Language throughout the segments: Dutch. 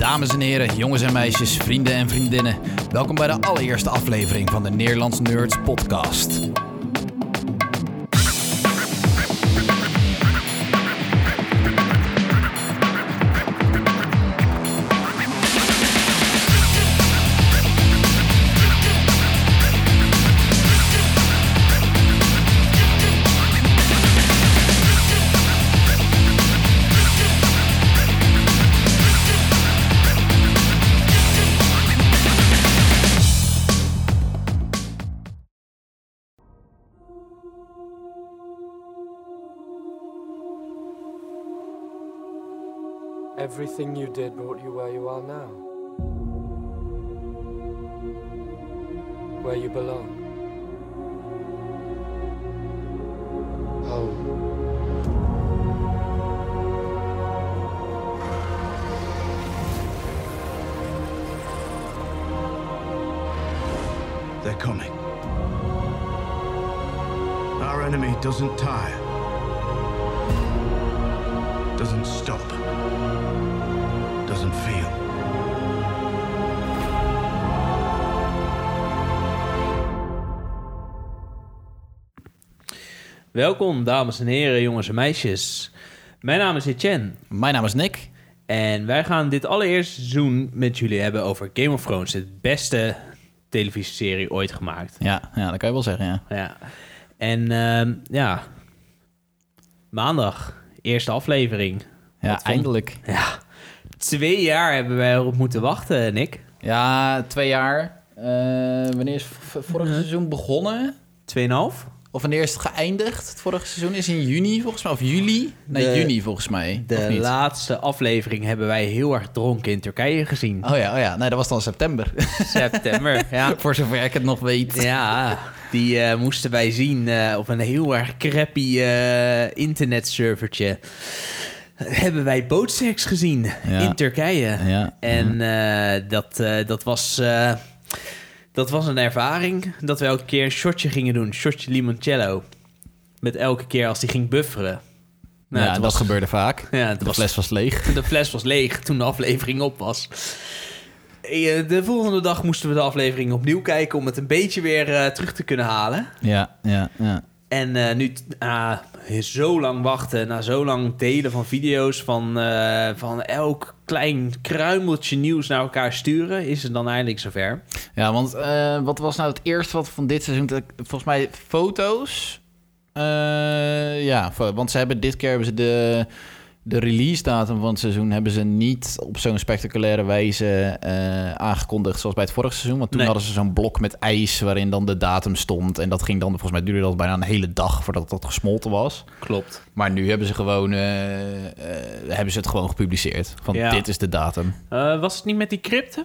Dames en heren, jongens en meisjes, vrienden en vriendinnen. Welkom bij de allereerste aflevering van de Nederlands Nerds podcast. Everything you did brought you where you are now. Where you belong. Home. They're coming. Our enemy doesn't tire, doesn't stop, doesn't feel. Welkom, dames en heren, jongens en meisjes. Mijn naam is Etienne Mijn naam is Nick. en wij gaan dit allereerste seizoen met jullie hebben over Game of Thrones, het beste televisieserie ooit gemaakt. Ja, ja dat kan je wel zeggen, ja. Ja. En ehm, ja, maandag, eerste aflevering. Ja, eindelijk. Ja, twee jaar hebben wij erop moeten wachten, Nick. Ja, twee jaar. Eh, wanneer is vorig seizoen begonnen? Tweeënhalf? Of wanneer is het geëindigd? Het vorige seizoen is in juni volgens mij, of juli? Nee, De- juni volgens mij. De laatste aflevering hebben wij heel erg dronken in Turkije gezien. Oh ja, oh ja, nee, dat was dan september. September, ja. Voor zover ik het nog weet. Ja, die eh, moesten wij zien eh, op een heel erg crappy eh, internetservertje. Hebben wij bootseks gezien Ja. in Turkije. Ja. En eh, dat, eh, dat, was, eh, dat was een ervaring dat we elke keer een shotje gingen doen. Shotje limoncello. Met elke keer als die ging bufferen. Nou, ja, dat was- gebeurde vaak. Ja, De was, fles was leeg. de fles was leeg toen de aflevering op was. De volgende dag moesten we de aflevering opnieuw kijken om het een beetje weer terug te kunnen halen. Ja, ja, ja. En eh, nu, na zo lang wachten, na zo lang delen van video's, van, eh, van elk klein kruimeltje nieuws naar elkaar sturen, is het dan eindelijk zover. Ja, want eh, wat was nou het eerste wat van dit seizoen... dat- Volgens mij foto's. Ja, want ze hebben dit keer hebben ze de, de release datum van het seizoen... hebben ze niet op zo'n spectaculaire wijze eh, aangekondigd... zoals bij het vorige seizoen. Want toen Nee. hadden ze zo'n blok met ijs waarin dan de datum stond. En dat ging dan, volgens mij duurde dat bijna een hele dag... voordat dat gesmolten was. Klopt. Maar nu hebben ze gewoon... eh, eh, hebben ze het gewoon gepubliceerd. Van Ja. dit is de datum. Was het niet met die crypten?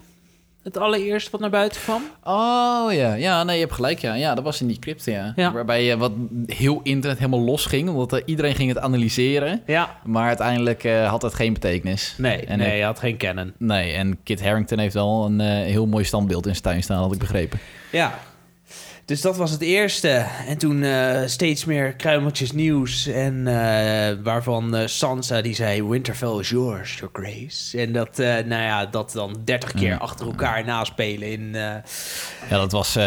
Het allereerst wat naar buiten kwam? Oh ja, ja, nee, je hebt gelijk. Ja, ja dat was in die crypte, ja. Ja. Waarbij je wat heel internet helemaal los ging, omdat eh, iedereen ging het analyseren. Ja. Maar uiteindelijk eh, had het geen betekenis. Nee, En nee, je had geen kennen. Nee, en Kit Harington heeft wel een eh, heel mooi standbeeld in zijn tuin staan, had ik begrepen. Ja. Dus dat was het eerste. En toen eh, steeds meer kruimeltjes nieuws. En eh, waarvan eh, Sansa die zei... Winterfell is yours, your grace. En dat, nou ja, dat dan 30 keer Ja. achter elkaar naspelen in... Ja, dat was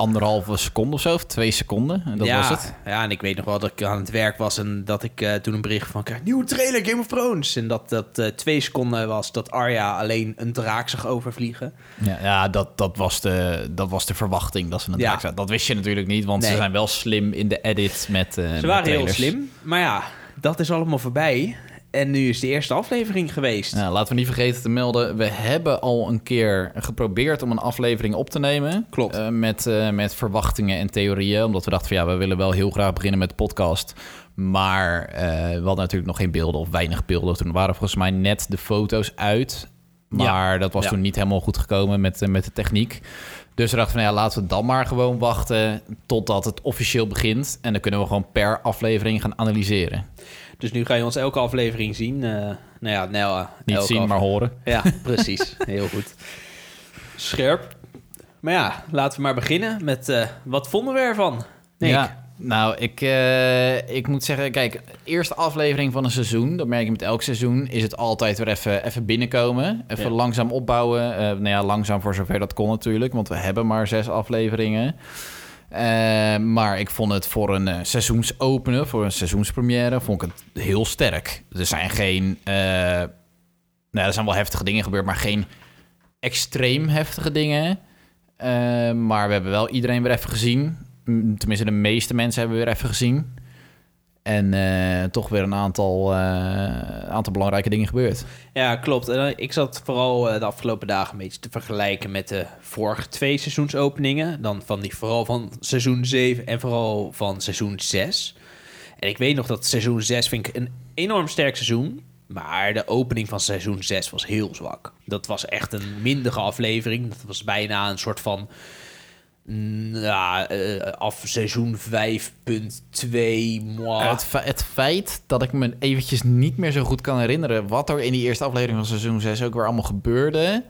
anderhalve seconde of zo, of twee seconden. En dat ja, was het. Ja, en ik weet nog wel dat ik aan het werk was... en dat ik eh, toen een bericht van kreeg... nieuwe trailer Game of Thrones. En dat dat eh, twee seconden was dat Arya alleen een draak zag overvliegen. Ja, ja dat, dat, was de, dat was de verwachting dat ze een Ja. draak zaten. Dat wist je natuurlijk niet, want ze zijn wel slim in de edit met eh Ze met waren heel slim. Maar ja, dat is allemaal voorbij. En nu is de eerste aflevering geweest. Ja, laten we niet vergeten te melden. We hebben al een keer geprobeerd om een aflevering op te nemen. Klopt. Eh, met, eh, met verwachtingen en theorieën. Omdat we dachten van ja, we willen wel heel graag beginnen met de podcast. Maar eh, we hadden natuurlijk nog geen beelden of weinig beelden. Toen waren volgens mij net de foto's uit. Maar dat was Ja. toen niet helemaal goed gekomen met, met de techniek. Dus we dachten van ja, laten we dan maar gewoon wachten totdat het officieel begint. En dan kunnen we gewoon per aflevering gaan analyseren. Dus nu ga je ons elke aflevering zien. Eh, nou ja, nou, Niet zien, maar horen. Ja, precies. Heel goed. Scherp. Maar ja, laten we maar beginnen met... eh, wat vonden we ervan? Nick? Ja, Nou, ik, eh, ik moet zeggen, kijk, eerste aflevering van een seizoen, dat merk je met elk seizoen, is het altijd weer even, even binnenkomen. Even Ja. langzaam opbouwen. Nou ja, langzaam voor zover dat kon natuurlijk, want we hebben maar zes afleveringen. Eh, maar ik vond het voor een eh, seizoensopener, voor een seizoenspremière, vond ik het heel sterk. Er zijn geen, eh, nou, er zijn wel heftige dingen gebeurd, maar geen extreem heftige dingen. Maar we hebben wel iedereen weer even gezien. Tenminste, de meeste mensen hebben we weer even gezien. En eh, toch weer een aantal, eh, aantal belangrijke dingen gebeurd. Ja, klopt. Eh, ik zat vooral de afgelopen dagen een beetje te vergelijken met de vorige twee seizoensopeningen. Dan van die vooral van seizoen 7 en vooral van seizoen 6. En ik weet nog dat seizoen 6 vind ik een enorm sterk seizoen. Maar de opening van seizoen 6 was heel zwak. Dat was echt een mindige aflevering. Dat was bijna een soort van... Ja, eh, af seizoen 5.2. moi. Het, fe- het feit dat ik me eventjes niet meer zo goed kan herinneren... wat er in die eerste aflevering van seizoen 6 ook weer allemaal gebeurde...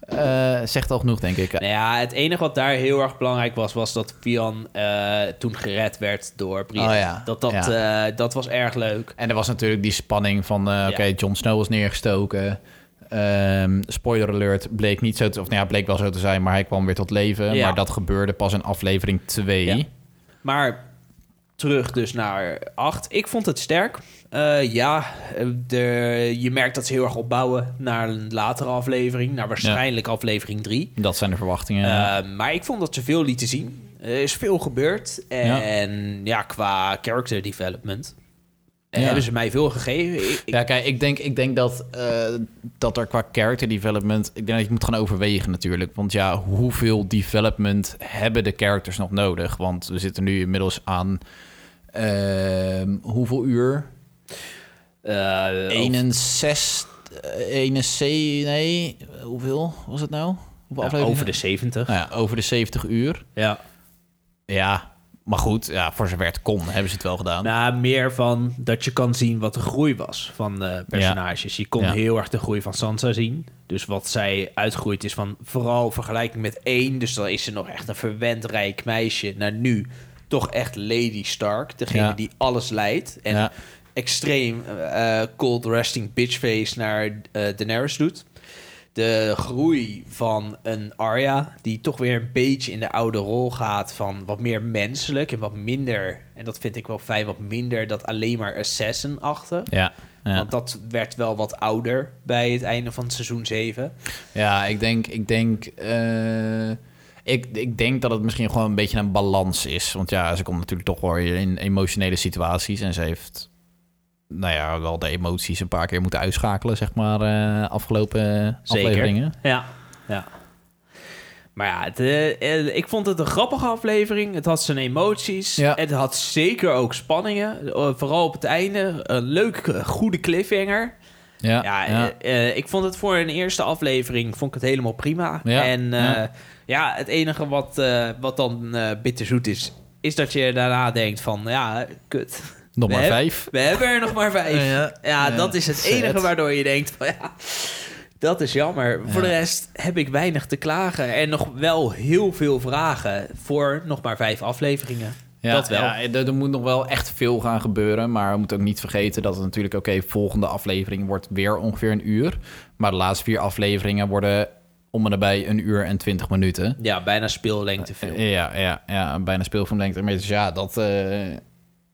eh, zegt al genoeg, denk ik. Nou ja, het enige wat daar heel erg belangrijk was, was dat Vian eh, toen gered werd door Brienne. Oh ja, Dat, dat, ja. dat was erg leuk. En er was natuurlijk die spanning van... oké, Jon Snow was neergestoken... Ehm, spoiler alert, bleek niet zo te... Of nou ja, bleek wel zo te zijn, maar hij kwam weer tot leven. Ja. Maar dat gebeurde pas in aflevering 2. Ja. Maar terug dus naar 8. Ik vond het sterk. Eh, ja, de, je merkt dat ze heel erg opbouwen naar een latere aflevering. Naar waarschijnlijk aflevering 3. Dat zijn de verwachtingen. Eh, maar ik vond dat ze veel lieten zien. Er is veel gebeurd. En ja, qua character development Ja. hebben ze mij veel gegeven. Ik- ik- Ja, kijk, ik denk, ik denk dat, eh, dat er qua character development... Ik denk dat je het moet gaan overwegen natuurlijk. Want ja, hoeveel development hebben de characters nog nodig? Want we zitten nu inmiddels aan... ehm, hoeveel uur? eh, 61... eh, 61... Nee, hoeveel was het nou? Hoeveel Ja, afleveringen? over de 70. Nou ja, over de 70 uur. Ja. Ja, maar goed, ja, voor zover het kon, hebben ze het wel gedaan. Nou, meer van dat je kan zien wat de groei was van de personages. Je kon Ja. heel erg de groei van Sansa zien. Dus wat zij uitgroeit is van vooral vergelijking met één. Dus dan is ze nog echt een verwend rijk meisje. Naar nu toch echt Lady Stark. Degene Ja. die alles leidt. En extreem eh, cold resting bitchface naar eh, Daenerys doet. De groei van een Arya, die toch weer een beetje in de oude rol gaat van wat meer menselijk en wat minder, en dat vind ik wel fijn, wat minder dat alleen maar assassin achter. Ja, ja. Want dat werd wel wat ouder bij het einde van seizoen 7. Ja, ik denk, ik denk, eh, ik, ik denk dat het misschien gewoon een beetje een balans is. Want ja, ze komt natuurlijk toch wel weer in emotionele situaties en ze heeft, nou ja, wel de emoties een paar keer moeten uitschakelen, zeg maar, eh, afgelopen Zeker. afleveringen. Ja, ja. Maar ja, het, eh, eh, ik vond het een grappige aflevering. Het had zijn emoties. Ja. Het had zeker ook spanningen. Eh, vooral op het einde. Een leuk, eh, goede cliffhanger. Ja, Ja, ja. eh, eh, ik vond het voor een eerste aflevering vond ik het helemaal prima. Ja, En eh, ja. het enige wat, eh, wat dan eh bitterzoet is, is dat je daarna denkt van, ja, kut. Nog we maar hebben- vijf. We hebben er nog maar vijf. Ja, Ja, ja. dat is het enige waardoor je denkt van, ja, dat is jammer. Voor de rest heb ik weinig te klagen. En nog wel heel veel vragen voor nog maar vijf afleveringen. Ja, dat wel. Ja, er, er moet nog wel echt veel gaan gebeuren. Maar we moeten ook niet vergeten dat het natuurlijk... Oké, volgende aflevering wordt weer ongeveer een uur. Maar de laatste vier afleveringen worden om en nabij een uur en twintig minuten. Ja, bijna speellengte film. Ja, ja, ja bijna speelfilmlengte. Maar Dus ja, dat, eh,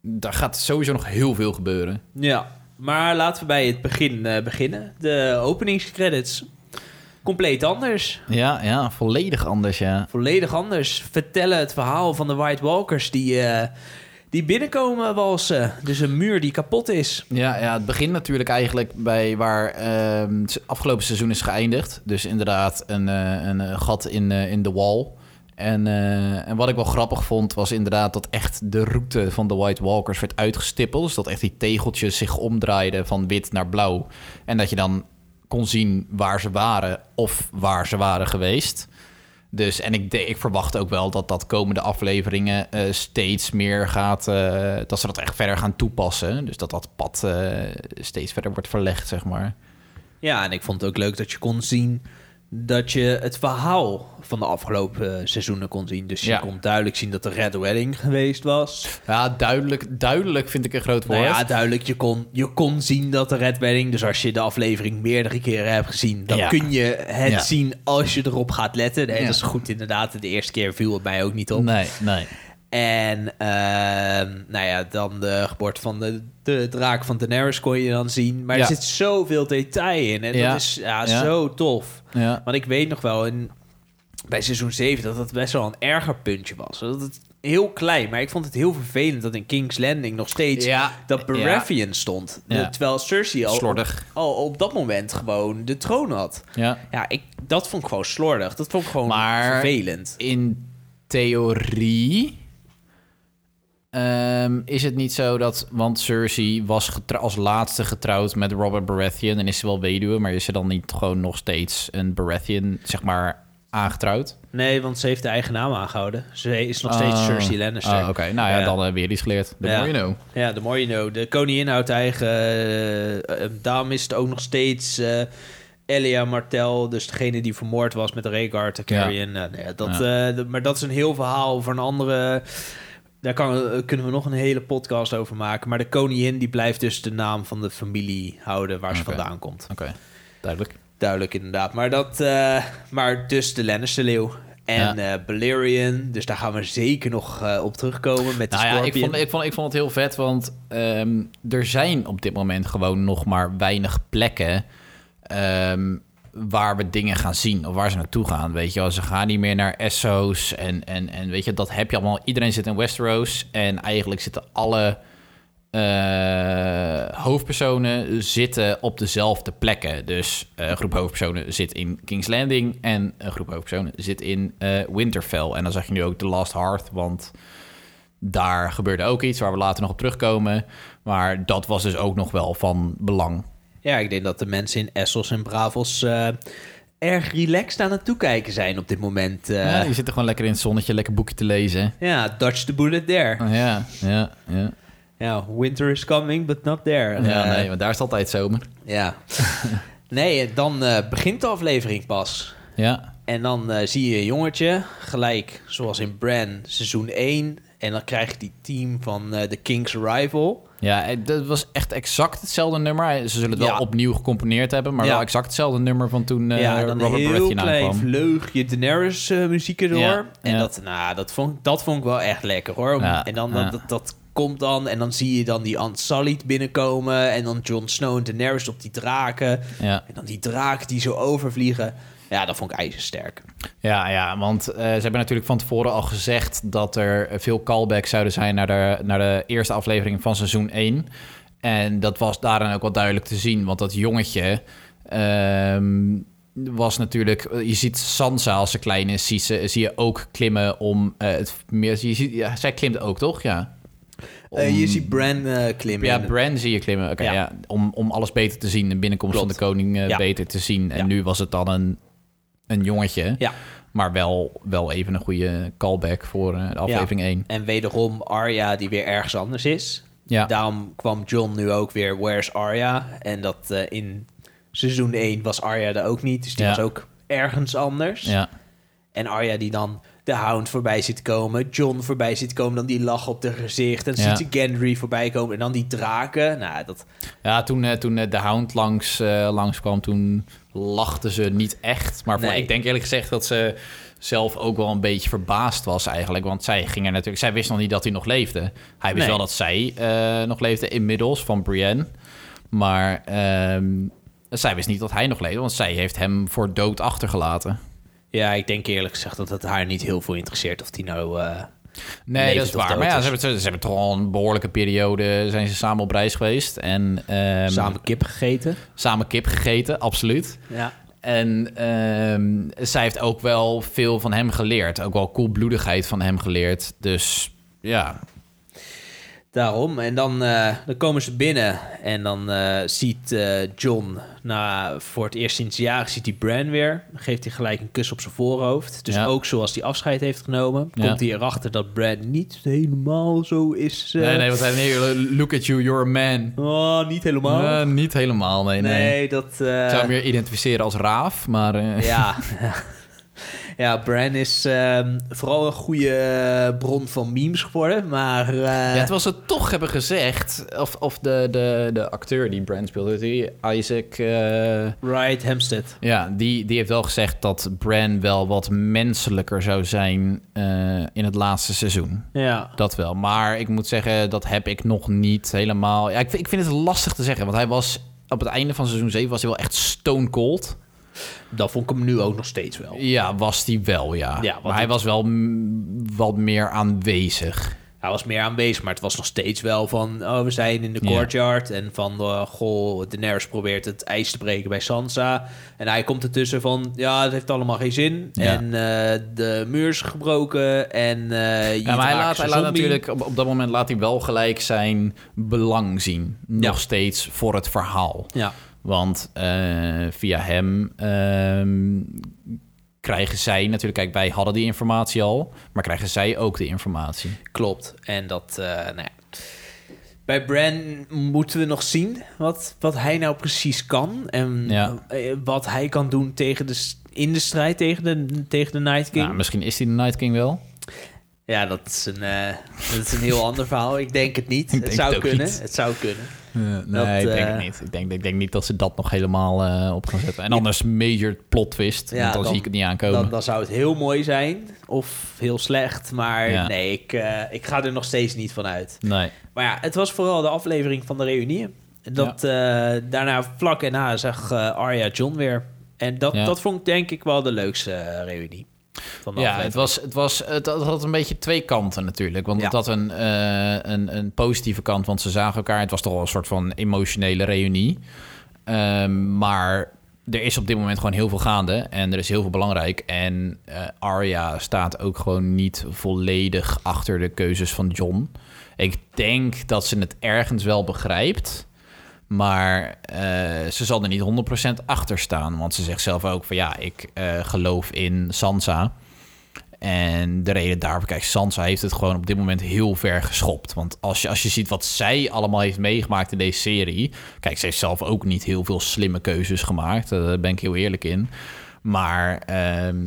daar gaat sowieso nog heel veel gebeuren. Ja, maar laten we bij het begin eh, beginnen. De openingscredits. Compleet anders. Ja, ja, volledig anders, ja. Volledig anders. Vertellen het verhaal van de White Walkers die, eh, die binnenkomen walsen. Dus een muur die kapot is. Ja, ja, het begint natuurlijk eigenlijk bij waar ehm, het afgelopen seizoen is geëindigd. Dus inderdaad een, eh, een gat in, eh, in de wall. En, eh, en wat ik wel grappig vond, was inderdaad dat echt de route van de White Walkers werd uitgestippeld. Dus dat echt die tegeltjes zich omdraaiden van wit naar blauw. En dat je dan kon zien waar ze waren of waar ze waren geweest. Dus, en ik, ik verwacht ook wel dat dat komende afleveringen eh, steeds meer gaat... eh, dat ze dat echt verder gaan toepassen. Dus dat dat pad steeds verder wordt verlegd, zeg maar. Ja, en ik vond het ook leuk dat je kon zien dat je het verhaal van de afgelopen eh, seizoenen kon zien. Dus je Ja. kon duidelijk zien dat er Red Wedding geweest was. Ja, duidelijk, duidelijk vind ik een groot woord. Nou ja, duidelijk. Je kon, je kon zien dat de Red Wedding... Dus als je de aflevering meerdere keren hebt gezien... dan Ja. kun je het Ja. zien als je erop gaat letten. Nee. Dat is goed inderdaad. De eerste keer viel het mij ook niet op. Nee, nee. En ehm, nou ja, dan de geboorte van de, de draak van Daenerys kon je dan zien. Maar Ja. er zit zoveel detail in. En Ja. dat is ja, Ja. zo tof. Want ik weet nog wel in, bij seizoen 7 dat dat best wel een erger puntje was. Dat het heel klein, maar ik vond het heel vervelend dat in King's Landing nog steeds Ja. dat Baratheon stond. Ja. Terwijl Cersei al, Slordig. al op dat moment gewoon de troon had. Ja. Ja, ik, dat vond ik gewoon slordig. Dat vond ik gewoon Maar- vervelend. In theorie ehm, is het niet zo dat... Want Cersei was als laatste getrouwd met Robert Baratheon... en is ze wel weduwe, maar is ze dan niet gewoon nog steeds een Baratheon, zeg maar, aangetrouwd? Nee, want ze heeft de eigen naam aangehouden. Ze is nog steeds Oh. Cersei Lannister. Oh, Oké, nou ja, Ja. dan uh, weer iets geleerd. The Ja. more you know. Ja, de more you know. De koningin houdt eigen... eh, eh, daarom is het ook nog steeds eh, Elia Martel, dus degene die vermoord was met de Rhaegar Targaryen. Nou, nou ja, dat, eh, maar dat is een heel verhaal een andere... Daar kan, eh, kunnen we nog een hele podcast over maken. Maar de koningin die blijft dus de naam van de familie houden waar ze vandaan komt. Oké, duidelijk. Duidelijk inderdaad. Maar, dat, eh, maar dus de Lannister-leeuw. En Ja. eh Balerion. Dus daar gaan we zeker nog op terugkomen met de Nou ja, ik vond, ik, vond, ik vond het heel vet, want ehm, er zijn op dit moment gewoon nog maar weinig plekken ehm, waar we dingen gaan zien of waar ze naartoe gaan. Weet je ze gaan niet meer naar Essos en, en, en weet je, dat heb je allemaal. Iedereen zit in Westeros en eigenlijk zitten alle eh, hoofdpersonen zitten op dezelfde plekken. Dus eh, een groep hoofdpersonen zit in King's Landing en een groep hoofdpersonen zit in eh, Winterfell. En dan zag je nu ook The Last Hearth, want daar gebeurde ook iets waar we later nog op terugkomen. Maar dat was dus ook nog wel van belang. Ja, ik denk dat de mensen in Essos en Bravos eh, erg relaxed aan het toekijken zijn op dit moment. eh. ja, ja, je zit er gewoon lekker in het zonnetje, lekker boekje te lezen. dodge the bullet there. Oh, ja, ja, ja. Ja, winter is coming, but not there. Ja, Eh, nee, want daar is altijd zomer. Ja. nee, dan begint de aflevering pas. Ja, En dan zie je een jongetje, gelijk zoals in Bran seizoen 1. En dan krijg je die team van The King's Arrival. Ja eh, dat was echt exact hetzelfde nummer. Ze zullen het wel Ja. opnieuw gecomponeerd hebben, maar Ja. wel exact hetzelfde nummer van toen eh ja, dan een Robert heel Baratheon klein aankwam. vleugje Daenerys eh, muziek erdoor. Ja, En ja. Dat, nou, dat, vond, dat vond ik wel echt lekker hoor. Ja, en dan ja. dat, dat, dat komt dan en dan zie je dan die Unsullied binnenkomen. En dan Jon Snow en Daenerys op die draken. Ja. En dan die draken die zo overvliegen. Ja, dat vond ik ijzersterk. Ja, ja, want eh, ze hebben natuurlijk van tevoren al gezegd dat er veel callbacks zouden zijn naar de, naar de eerste aflevering van seizoen 1. En dat was daarin ook wel duidelijk te zien, want dat jongetje ehm, was natuurlijk... Je ziet Sansa als ze klein is, zie, ze, zie je ook klimmen om eh, het meer... Je ziet, ja, zij klimt ook, toch? Ja. Eh, je ziet Bran eh, klimmen. Ja, Bran zie je klimmen. Oké, Ja. ja. Om, om alles beter te zien, de binnenkomst Klopt. van de koning eh, Ja. beter te zien. En Ja. nu was het dan een, een jongetje. Ja. Maar wel, wel even een goede callback voor eh, de aflevering 1. En wederom Arya die weer ergens anders is. Ja. Daarom kwam John nu ook weer Where's Arya? En dat eh, in seizoen 1 was Arya er ook niet. Dus die Ja. was ook ergens anders. ja. En Arya die dan de Hound voorbij ziet komen. John voorbij ziet komen. Dan die lach op de gezicht. En Ja. ziet ze Gendry voorbij komen. En dan die draken. Nou, dat... ja, toen, eh, toen de Hound langs, langs kwam, toen lachten ze niet echt. Maar voor- Nee. ik denk eerlijk gezegd dat ze zelf ook wel een beetje verbaasd was eigenlijk. Want zij ging er natuurlijk... Zij wist nog niet dat hij nog leefde. Hij wist Nee. wel dat zij eh, nog leefde inmiddels, van Brienne. Maar ehm, zij wist niet dat hij nog leefde, want zij heeft hem voor dood achtergelaten. Ja, ik denk eerlijk gezegd dat het haar niet heel veel interesseert of die nou... eh, Nee, dat is waar. Maar ja, ze hebben, ze hebben toch al een behoorlijke periode... zijn ze samen op reis geweest. En ehm, samen kip gegeten. samen kip gegeten, absoluut. Ja. En ehm, zij heeft ook wel veel van hem geleerd. Ook wel koelbloedigheid van hem geleerd. Dus ja, Daarom. En dan, eh, dan komen ze binnen en dan eh, ziet eh, John, na, voor het eerst sinds jaren, ziet hij Bran weer. Dan geeft hij gelijk een kus op zijn voorhoofd. Dus Ja. ook zoals hij afscheid heeft genomen, Ja. komt hij erachter dat Bran niet helemaal zo is. Nee, nee, want hij nee, look at you, you're a man. Oh, niet helemaal. Niet helemaal, nee, nee. nee, dat... Ik zou hem meer identificeren als Raaf, maar... Ja. ja, Bran is ehm, vooral een goede eh, bron van memes geworden, maar... eh, Ja, terwijl ze toch hebben gezegd, of, of de, de, de acteur die Brand speelde, die Isaac, eh, Right, Hempstead. ja, die, die heeft wel gezegd dat Bran wel wat menselijker zou zijn in het laatste seizoen. Ja. Dat wel. Maar ik moet zeggen, dat heb ik nog niet helemaal. Ja, ik, vind- ik vind het lastig te zeggen, want hij was op het einde van seizoen 7 was hij wel echt stone cold. Dat vond ik hem nu ook nog steeds wel. Ja, was hij wel, ja. Maar hij was wel wat meer aanwezig. Hij was meer aanwezig, maar het was nog steeds wel van... Oh, we zijn in de Ja. courtyard. En van, eh, goh, Daenerys probeert het ijs te breken bij Sansa. En hij komt ertussen van... Ja, het heeft allemaal geen zin. Ja. En eh, de muur is gebroken. En je Ja, maar hij laat, hij laat natuurlijk op, op dat moment laat hij wel gelijk zijn belang zien. Nog Ja. steeds voor het verhaal. Ja, Want eh, via hem ehm, krijgen zij natuurlijk... Kijk, wij hadden die informatie al, maar krijgen zij ook de informatie. klopt. En dat, eh, nou ja... Bij Bran moeten we nog zien wat, wat hij nou precies kan. En Ja. eh, wat hij kan doen tegen de, in de strijd tegen de, tegen de Night King. Nou, misschien is hij de Night King wel. Ja, dat is een, eh, dat is een heel ander verhaal. Ik denk het niet. Het zou het kunnen. niet. Het zou kunnen. nee, Dat, ik denk eh, het niet. Ik denk, ik denk niet dat ze dat nog helemaal eh, op gaan zetten. En anders major plot twist. Ja, want dan, dan- zie ik het niet aankomen. Dan, dan zou het heel mooi zijn. Of heel slecht. Maar Ja. nee, ik, eh, ik ga er nog steeds niet van uit. Nee. Maar ja, het was vooral de aflevering van de reunie. Dat eh, daarna vlak en na zag eh, Arya John weer. En dat, dat vond ik denk ik wel de leukste eh, reunie. Van Ja, aflevering. het, was, het, was, het, had een beetje twee kanten natuurlijk. Want Ja. het had een, eh, een, een positieve kant, want ze zagen elkaar. Het was toch wel een soort van emotionele reunie. Ehm, maar er is op dit moment gewoon heel veel gaande en er is heel veel belangrijk. En eh Arya staat ook gewoon niet volledig achter de keuzes van John. Ik denk dat ze het ergens wel begrijpt. Maar eh, ze zal er niet 100% achter staan. Want ze zegt zelf ook van ja, ik eh, geloof in Sansa. En de reden daarvoor, kijk, Sansa heeft het gewoon op dit moment heel ver geschopt. Want als je, als je ziet wat zij allemaal heeft meegemaakt in deze serie. Kijk, ze heeft zelf ook niet heel veel slimme keuzes gemaakt. eh, Daar ben ik heel eerlijk in. Maar ehm,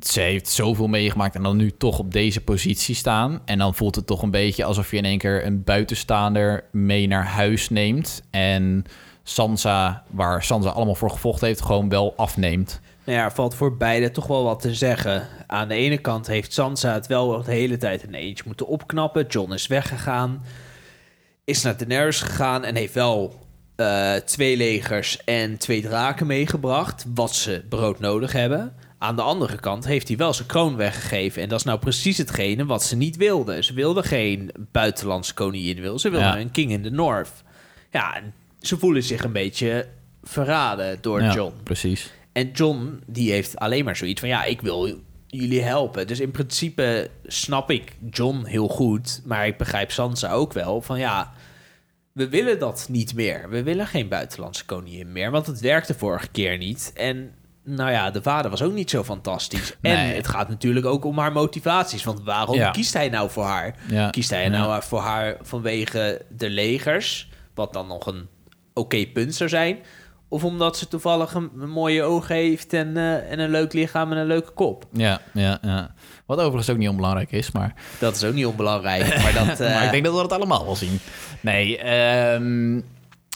ze heeft zoveel meegemaakt en dan nu toch op deze positie staan. En dan voelt het toch een beetje alsof je in één keer een buitenstaander mee naar huis neemt. En Sansa, waar Sansa allemaal voor gevochten heeft, gewoon wel afneemt. Nou ja, er valt voor beide toch wel wat te zeggen. Aan de ene kant heeft Sansa het wel de hele tijd in eentje moeten opknappen. John is weggegaan, is naar Daenerys gegaan en heeft wel eh, twee legers en twee draken meegebracht, wat ze brood nodig hebben. Aan de andere kant heeft hij wel zijn kroon weggegeven. En dat is nou precies hetgene wat ze niet wilden. Ze wilden geen buitenlandse koningin, wilden. ze wilden Ja. een king in the north. Ja, en ze voelen zich een beetje verraden door Ja, John. Precies. En John, die heeft alleen maar zoiets van... ja, ik wil jullie helpen. Dus in principe snap ik John heel goed... maar ik begrijp Sansa ook wel van ja... we willen dat niet meer. We willen geen buitenlandse koningin meer... want het werkte vorige keer niet. En nou ja, de vader was ook niet zo fantastisch. En het gaat natuurlijk ook om haar motivaties. Want waarom Ja. kiest hij nou voor haar? Ja. Kiest hij Ja. nou voor haar vanwege de legers... wat dan nog een oké punt zou zijn... Of omdat ze toevallig een, een mooie oog heeft en, eh, en een leuk lichaam en een leuke kop. Ja, ja, ja. Wat overigens ook niet onbelangrijk is, maar... Dat is ook niet onbelangrijk. Maar dat, eh, maar ik denk dat we het allemaal wel zien. Nee, ehm,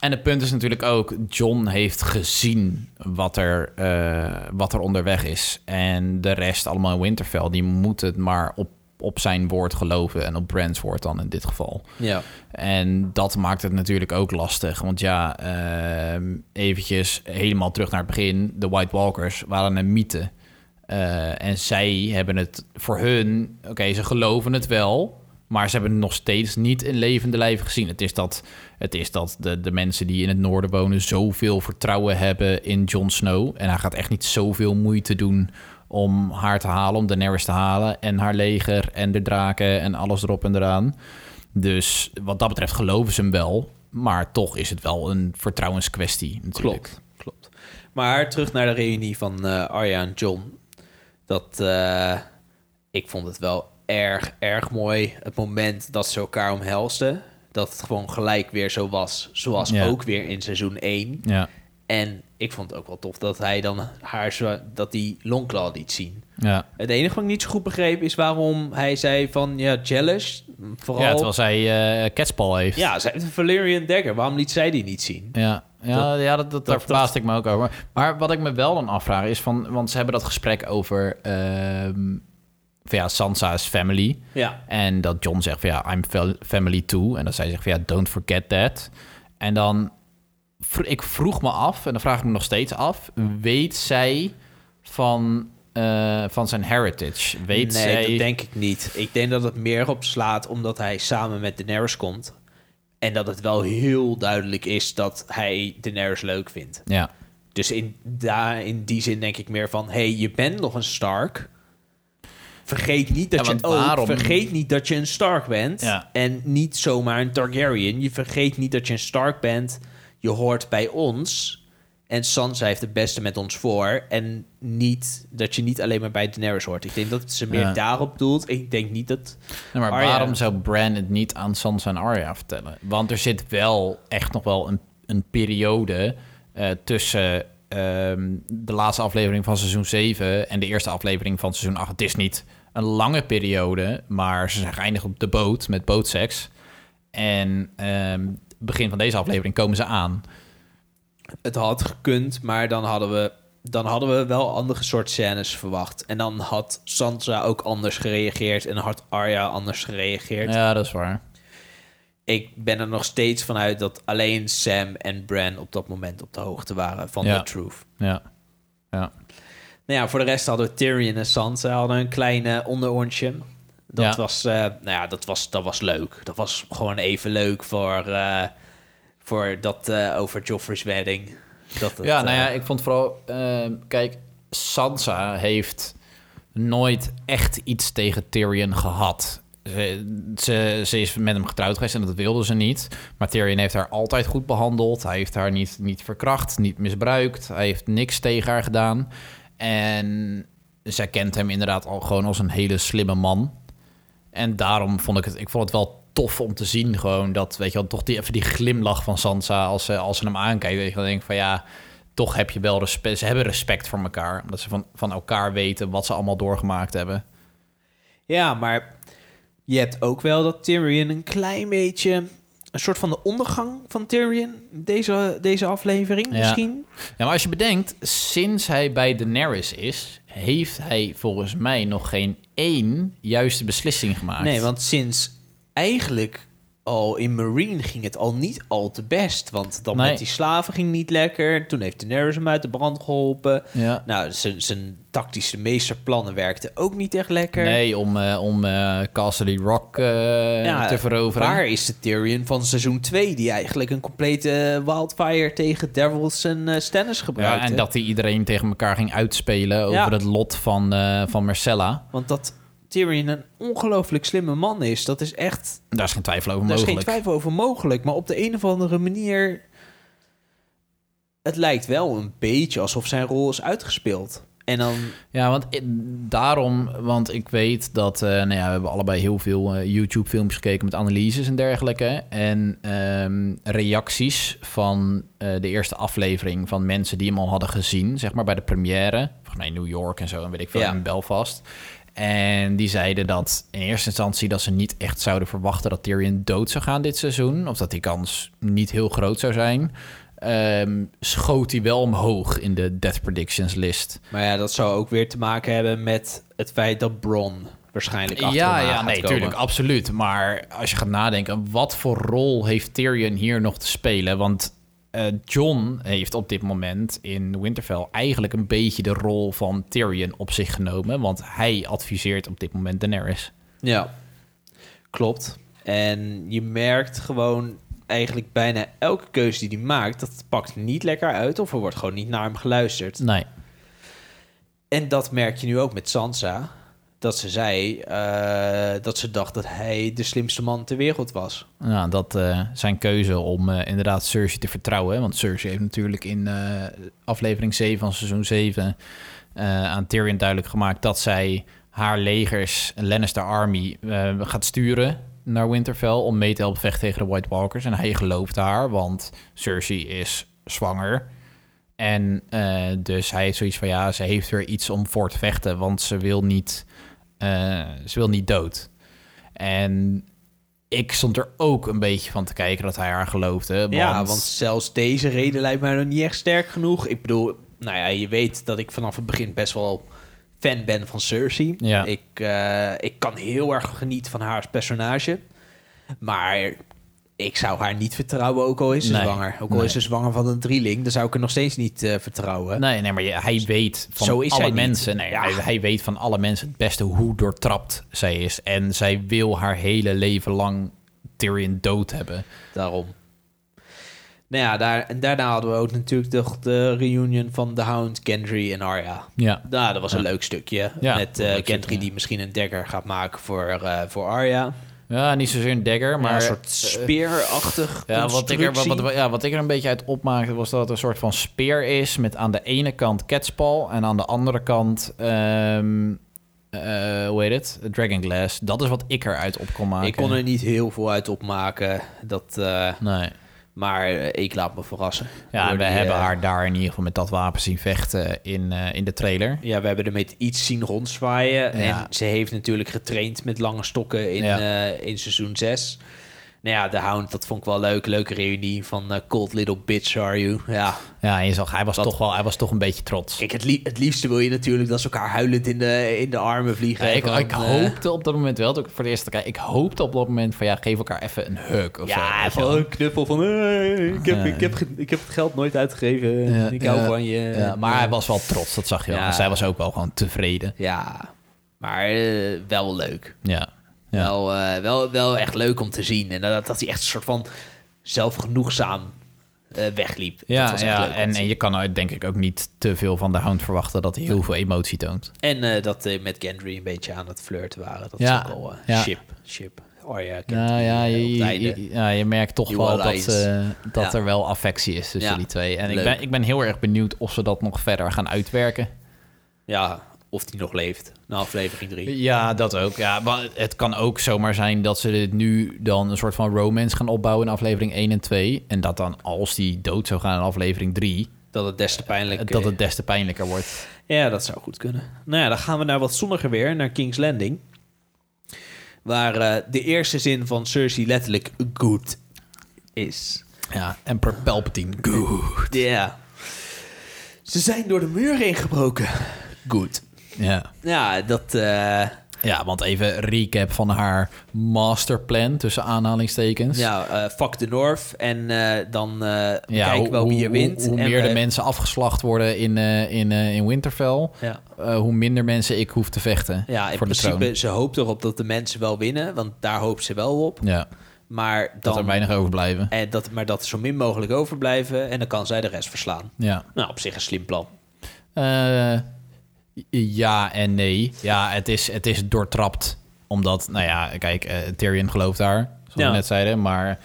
en het punt is natuurlijk ook... John heeft gezien wat er, eh, wat er onderweg is. En de rest allemaal in Winterfell... die moet het maar op, op zijn woord geloven... en op Brands woord dan in dit geval. ja. En dat maakt het natuurlijk ook lastig. Want ja, ehm, eventjes helemaal terug naar het begin. De White Walkers waren een mythe. Eh, en zij hebben het voor hun... Oké, ze geloven het wel... Maar ze hebben nog steeds niet in levende lijven gezien. Het is dat, het is dat de, de mensen die in het noorden wonen... zoveel vertrouwen hebben in Jon Snow. En hij gaat echt niet zoveel moeite doen om haar te halen... om Daenerys te halen en haar leger en de draken en alles erop en eraan. Dus wat dat betreft geloven ze hem wel. Maar toch is het wel een vertrouwenskwestie. Klopt, klopt. Maar terug naar de reunie van eh, Arya en John. Dat, eh, ik vond het wel erg, erg mooi. Het moment dat ze elkaar omhelsten. Dat het gewoon gelijk weer zo was. Zoals Ja. ook weer in seizoen 1. Ja, En ik vond het ook wel tof dat hij dan haar zo, dat die Longclaw liet zien. ja. Het enige wat ik niet zo goed begreep is waarom hij zei van ja, jealous. Vooral. ja terwijl zij ketspal heeft. Ja, zij heeft een Valerian Dagger. Waarom liet zij die niet zien? Ja, ja, ja dat, dat, daar dat- verbaasde ik me ook over. Maar wat ik me wel dan afvraag is van... Want ze hebben dat gesprek over... ehm, van ja, Sansa is family. Ja. En dat John zegt van ja, I'm family too. En dat zij zegt van ja, don't forget that. En dan... Ik vroeg me af, en dan vraag ik me nog steeds af... Weet zij van, eh, van zijn heritage? Weet nee, zij... dat denk ik niet. Ik denk dat het meer op slaat omdat hij samen met Daenerys komt. En dat het wel heel duidelijk is dat hij Daenerys leuk vindt. Ja, Dus in, daar, in die zin denk ik meer van... hey, je bent nog een Stark. Vergeet niet dat Ja, je ook, vergeet niet dat je een Stark bent. Ja. En niet zomaar een Targaryen. Je vergeet niet dat je een Stark bent. Je hoort bij ons. En Sansa heeft het beste met ons voor. En niet dat je niet alleen maar bij Daenerys hoort. Ik denk dat ze meer Ja. daarop doelt. Ik denk niet dat... Nee, maar Arya- waarom zou Bran het niet aan Sansa en Arya vertellen? Want er zit wel echt nog wel een, een periode eh, tussen ehm, de laatste aflevering van seizoen 7 en de eerste aflevering van seizoen 8. Het is niet een lange periode, maar ze zijn geëindigd op de boot met bootseks. En ehm, begin van deze aflevering komen ze aan. Het had gekund, maar dan hadden we... Dan hadden we wel andere soort scènes verwacht. En dan had Sansa ook anders gereageerd. En had Arya anders gereageerd. Ja, dat is waar. Ik ben er nog steeds vanuit dat alleen Sam en Bran op dat moment op de hoogte waren van Ja. de truth. Ja. Ja. Nou ja, voor de rest hadden we Tyrion en Sansa hadden een klein eh, onderoortje. Dat, Ja. was, eh, nou ja, dat, was, dat was leuk. Dat was gewoon even leuk voor, eh, voor dat eh, over Joffrey's wedding. Dat het, Ja, nou ja, ik vond vooral... kijk, Sansa heeft nooit echt iets tegen Tyrion gehad. Ze, ze, is met hem getrouwd geweest en dat wilde ze niet. Maar Tyrion heeft haar altijd goed behandeld. Hij heeft haar niet, niet verkracht, niet misbruikt. Hij heeft niks tegen haar gedaan. En zij kent hem inderdaad al gewoon als een hele slimme man. En daarom vond ik het, ik vond het wel tof om te zien gewoon dat, weet je wel, toch die, even die glimlach van Sansa als ze, als ze hem aankijkt. Weet je, dan denk van ja, toch heb je wel respect. Ze hebben respect voor elkaar, omdat ze van, van elkaar weten wat ze allemaal doorgemaakt hebben. ja, maar je hebt ook wel dat Tyrion een klein beetje... een soort van de ondergang van Tyrion deze, deze aflevering Ja. misschien. Ja, maar als je bedenkt, sinds hij bij Daenerys is, heeft hij volgens mij nog geen één juiste beslissing gemaakt. Nee, want sinds eigenlijk al in Marine ging het al niet al te best. Want dan Nee. met die slaven ging niet lekker. Toen heeft Daenerys hem uit de brand geholpen. Ja. Nou, zijn- zijn tactische meesterplannen werkten ook niet echt lekker. Nee, om, eh, om eh, Castle Rock eh, Ja, te veroveren. Waar is de Tyrion van seizoen 2... die eigenlijk een complete wildfire tegen Devils en Stannis Ja, gebruikte? en dat hij iedereen tegen elkaar ging uitspelen over Ja. het lot van, van Marcella. Want dat Tyrion een ongelooflijk slimme man is... dat is echt Daar is geen twijfel over Daar is geen mogelijk. twijfel over mogelijk. Maar op de een of andere manier... Het lijkt wel een beetje alsof zijn rol is uitgespeeld. En dan... Ja, want daarom, want ik weet dat, eh, nou ja, we hebben allebei heel veel eh, YouTube-filmpjes gekeken met analyses en dergelijke. En ehm, reacties van eh, de eerste aflevering van mensen die hem al hadden gezien, zeg maar bij de première. Mij in New York en zo, en weet ik veel, Ja. in Belfast. En die zeiden dat in eerste instantie dat ze niet echt zouden verwachten dat Tyrion dood zou gaan dit seizoen. Of dat die kans niet heel groot zou zijn. Ehm, schoot hij wel omhoog in de Death Predictions list. Maar ja, dat zou ook weer te maken hebben met het feit dat Bron waarschijnlijk achter Ja, ja, nee, komen. tuurlijk, absoluut. Maar als je gaat nadenken, wat voor rol heeft Tyrion hier nog te spelen? Want eh, John heeft op dit moment in Winterfell eigenlijk een beetje de rol van Tyrion op zich genomen. Want hij adviseert op dit moment Daenerys. Ja, klopt. En je merkt gewoon eigenlijk bijna elke keuze die hij maakt... dat pakt niet lekker uit of er wordt gewoon niet naar hem geluisterd. Nee. En dat merk je nu ook met Sansa. Dat ze zei eh, dat ze dacht dat hij de slimste man ter wereld was. Nou, dat eh, zijn keuze om eh, inderdaad Cersei te vertrouwen. Want Cersei heeft natuurlijk in aflevering 7 van seizoen 7 eh, aan Tyrion duidelijk gemaakt dat zij haar legers, Lannister Army, gaat sturen naar Winterfell om mee te helpen vechten tegen de White Walkers. En hij gelooft haar, want Cersei is zwanger. En dus hij heeft zoiets van ja, ze heeft er iets om voor te vechten, want ze wil niet, ze wil niet dood. En ik stond er ook een beetje van te kijken dat hij haar geloofde. Want, Ja, want zelfs deze reden lijkt mij nog niet echt sterk genoeg. Ik bedoel, nou ja, je weet dat ik vanaf het begin best wel fan ben van Cersei. Ja. Ik, eh, ik kan heel erg genieten van haar personage. Maar ik zou haar niet vertrouwen, ook al is ze Nee. zwanger. Ook al Nee. is ze zwanger van een drieling, dan zou ik er nog steeds niet eh, vertrouwen. Nee, nee, maar je- hij weet van Zo is alle mensen. Nee, Ja. hij, hij weet van alle mensen het beste hoe doortrapt zij is. En zij wil haar hele leven lang Tyrion dood hebben. Daarom. Nou ja, daar, en daarna hadden we ook natuurlijk nog de reunion van The Hound, Gendry en Arya. Ja, Nou, dat was een leuk stukje. Ja, met leuk Gendry stukje. die misschien een dagger gaat maken voor, eh, voor Arya. Ja niet zozeer een dagger, Maar een soort eh, speerachtig Ja wat, ik er, wat, ja, wat ik er een beetje uit opmaakte was dat het een soort van speer is met aan de ene kant ketspal en aan de andere kant, eh, hoe heet het, Dragonglass. Dat is wat ik eruit op kon maken. Ik kon er niet heel veel uit opmaken. Dat, eh, Nee. Maar eh, ik laat me verrassen. Ja, we die, hebben eh, haar daar in ieder geval met dat wapen zien vechten in, eh, in de trailer. Ja, we hebben er met iets zien rondzwaaien. Ja. En ze heeft natuurlijk getraind met lange stokken in, in seizoen 6. Nou ja, de Hound, dat vond ik wel leuk. Leuke reunie van eh, Cold Little Bitch Are You. Ja, Ja, en je zag, hij was, toch wel, hij was toch een beetje trots. kijk, het, lie- het liefste wil je natuurlijk dat ze elkaar huilend in de, in de armen vliegen. Ja, ik, Van, ik eh, hoopte op dat moment wel, toen ik voor de eerste keer, ik hoopte op dat moment van ja, geef elkaar even een hug of zo. Ja, van een knuffel van... hey, ik, heb, ik, heb, ik heb het geld nooit uitgegeven. Ja, ik hou van je. Maar hij was wel trots, dat zag je wel. Zij was ook wel gewoon tevreden. Ja, maar eh, wel leuk. Ja, ja. Wel, eh, wel, wel echt leuk om te zien. En dat, dat hij echt een soort van zelfgenoegzaam eh, wegliep. dat Ja, ja en, en je kan uit denk ik ook niet te veel van de Hound verwachten dat hij heel veel emotie toont. En eh, dat met Gendry een beetje aan het flirten waren. Dat Ja, is ook al ja. ship. Ship. Oh ja, Gendry, Ja, ja, je, je, ja, je merkt toch wel dat, dat er wel affectie is tussen die twee. En ik ben, ik ben heel erg benieuwd of ze dat nog verder gaan uitwerken. Ja, of die nog leeft. Na aflevering 3. Ja, dat ook. Ja, maar het kan ook zomaar zijn dat ze dit nu dan een soort van romance gaan opbouwen in aflevering 1 en 2. En dat dan als die dood zou gaan in aflevering 3, Dat het des te pijnlijk dat het des te pijnlijker wordt. Ja, dat zou goed kunnen. Nou ja, dan gaan we naar wat zonniger weer, naar King's Landing. Waar eh, de eerste zin van Cersei letterlijk good is. Ja, en per Palpatine. Goed. Ja. Ze zijn door de muur heen gebroken. Good. Ja. Ja, dat... eh, ja, want even recap van haar masterplan tussen aanhalingstekens. ja, eh, fuck the North. En eh, dan Ja, kijken we wel wie er hoe, wint. Hoe, En meer de mensen afgeslacht worden in, in, in Winterfell, Ja, hoe minder mensen ik hoef te vechten ja in voor de principe, troon. ze hoopt erop dat de mensen wel winnen. Want daar hoopt ze wel op. Ja, Maar dan... dat er weinig overblijven. En dat, maar dat er zo min mogelijk overblijven. En dan kan zij de rest verslaan. Ja. Nou, op zich een slim plan. Ja en nee. Ja, het is, het is doortrapt. Omdat, nou ja, kijk, eh, Tyrion gelooft daar, zoals Ja. we net zeiden. Maar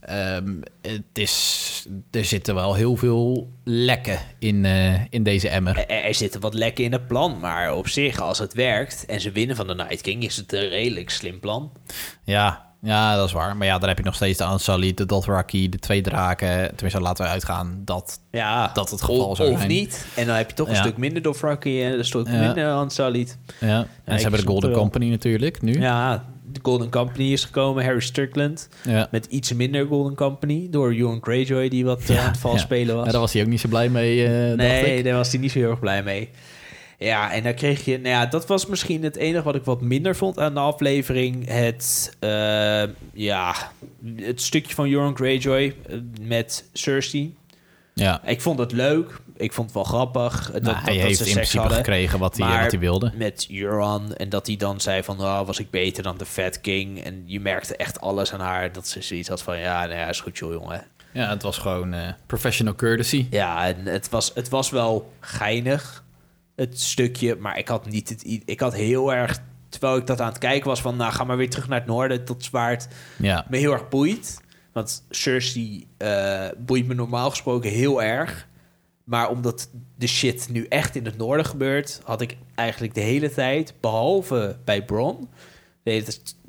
ehm, het is, er zitten wel heel veel lekken in, eh, in deze emmer. Er, er zitten wat lekken in het plan, maar op zich, als het werkt en ze winnen van de Night King, is het een redelijk slim plan. Ja, ja, dat is waar. Maar ja, dan heb je nog steeds de Ansali, de Dothraki, de twee draken. Tenminste, laten we uitgaan dat... Ja, Dat het geval of, zou of zijn. niet. En dan heb je toch een Ja. stuk minder Dothraki en een stuk minder Ansalit. Ja, en ze hebben de Golden wel. Company natuurlijk, nu. Ja, de Golden Company is gekomen, Harry Strickland. Ja. Met iets minder Golden Company, door Euron Greyjoy, die wat eh, aan het vals ja. spelen was. Ja, daar was hij ook niet zo blij mee, eh dacht Nee, daar was hij niet zo heel erg blij mee. Ja, en dan kreeg je... Nou ja, dat was misschien het enige wat ik wat minder vond aan de aflevering. Het, eh, ja, het stukje van Euron Greyjoy eh, met Cersei. Ja, Ik vond het leuk. Ik vond het wel grappig. eh, Dat, nou, dat, hij dat heeft ze in principe hadden. gekregen wat hij, Maar- wat hij wilde. Met Euron. En dat hij dan zei van... Oh, was ik beter dan de Fat King? En je merkte echt alles aan haar. Dat ze zoiets had van... Ja, nou ja, is goed joh, jongen. Ja, het was gewoon professional courtesy. Ja, en het was, het was wel geinig, het stukje. Maar ik had, niet het, ik had heel erg terwijl ik dat aan het kijken was van... nou, ga maar weer terug naar het noorden tot zwaard Ja. me heel erg boeit. Want Cersei eh, boeit me normaal gesproken heel erg. Maar omdat de shit nu echt in het noorden gebeurt... had ik eigenlijk de hele tijd, behalve bij Bron...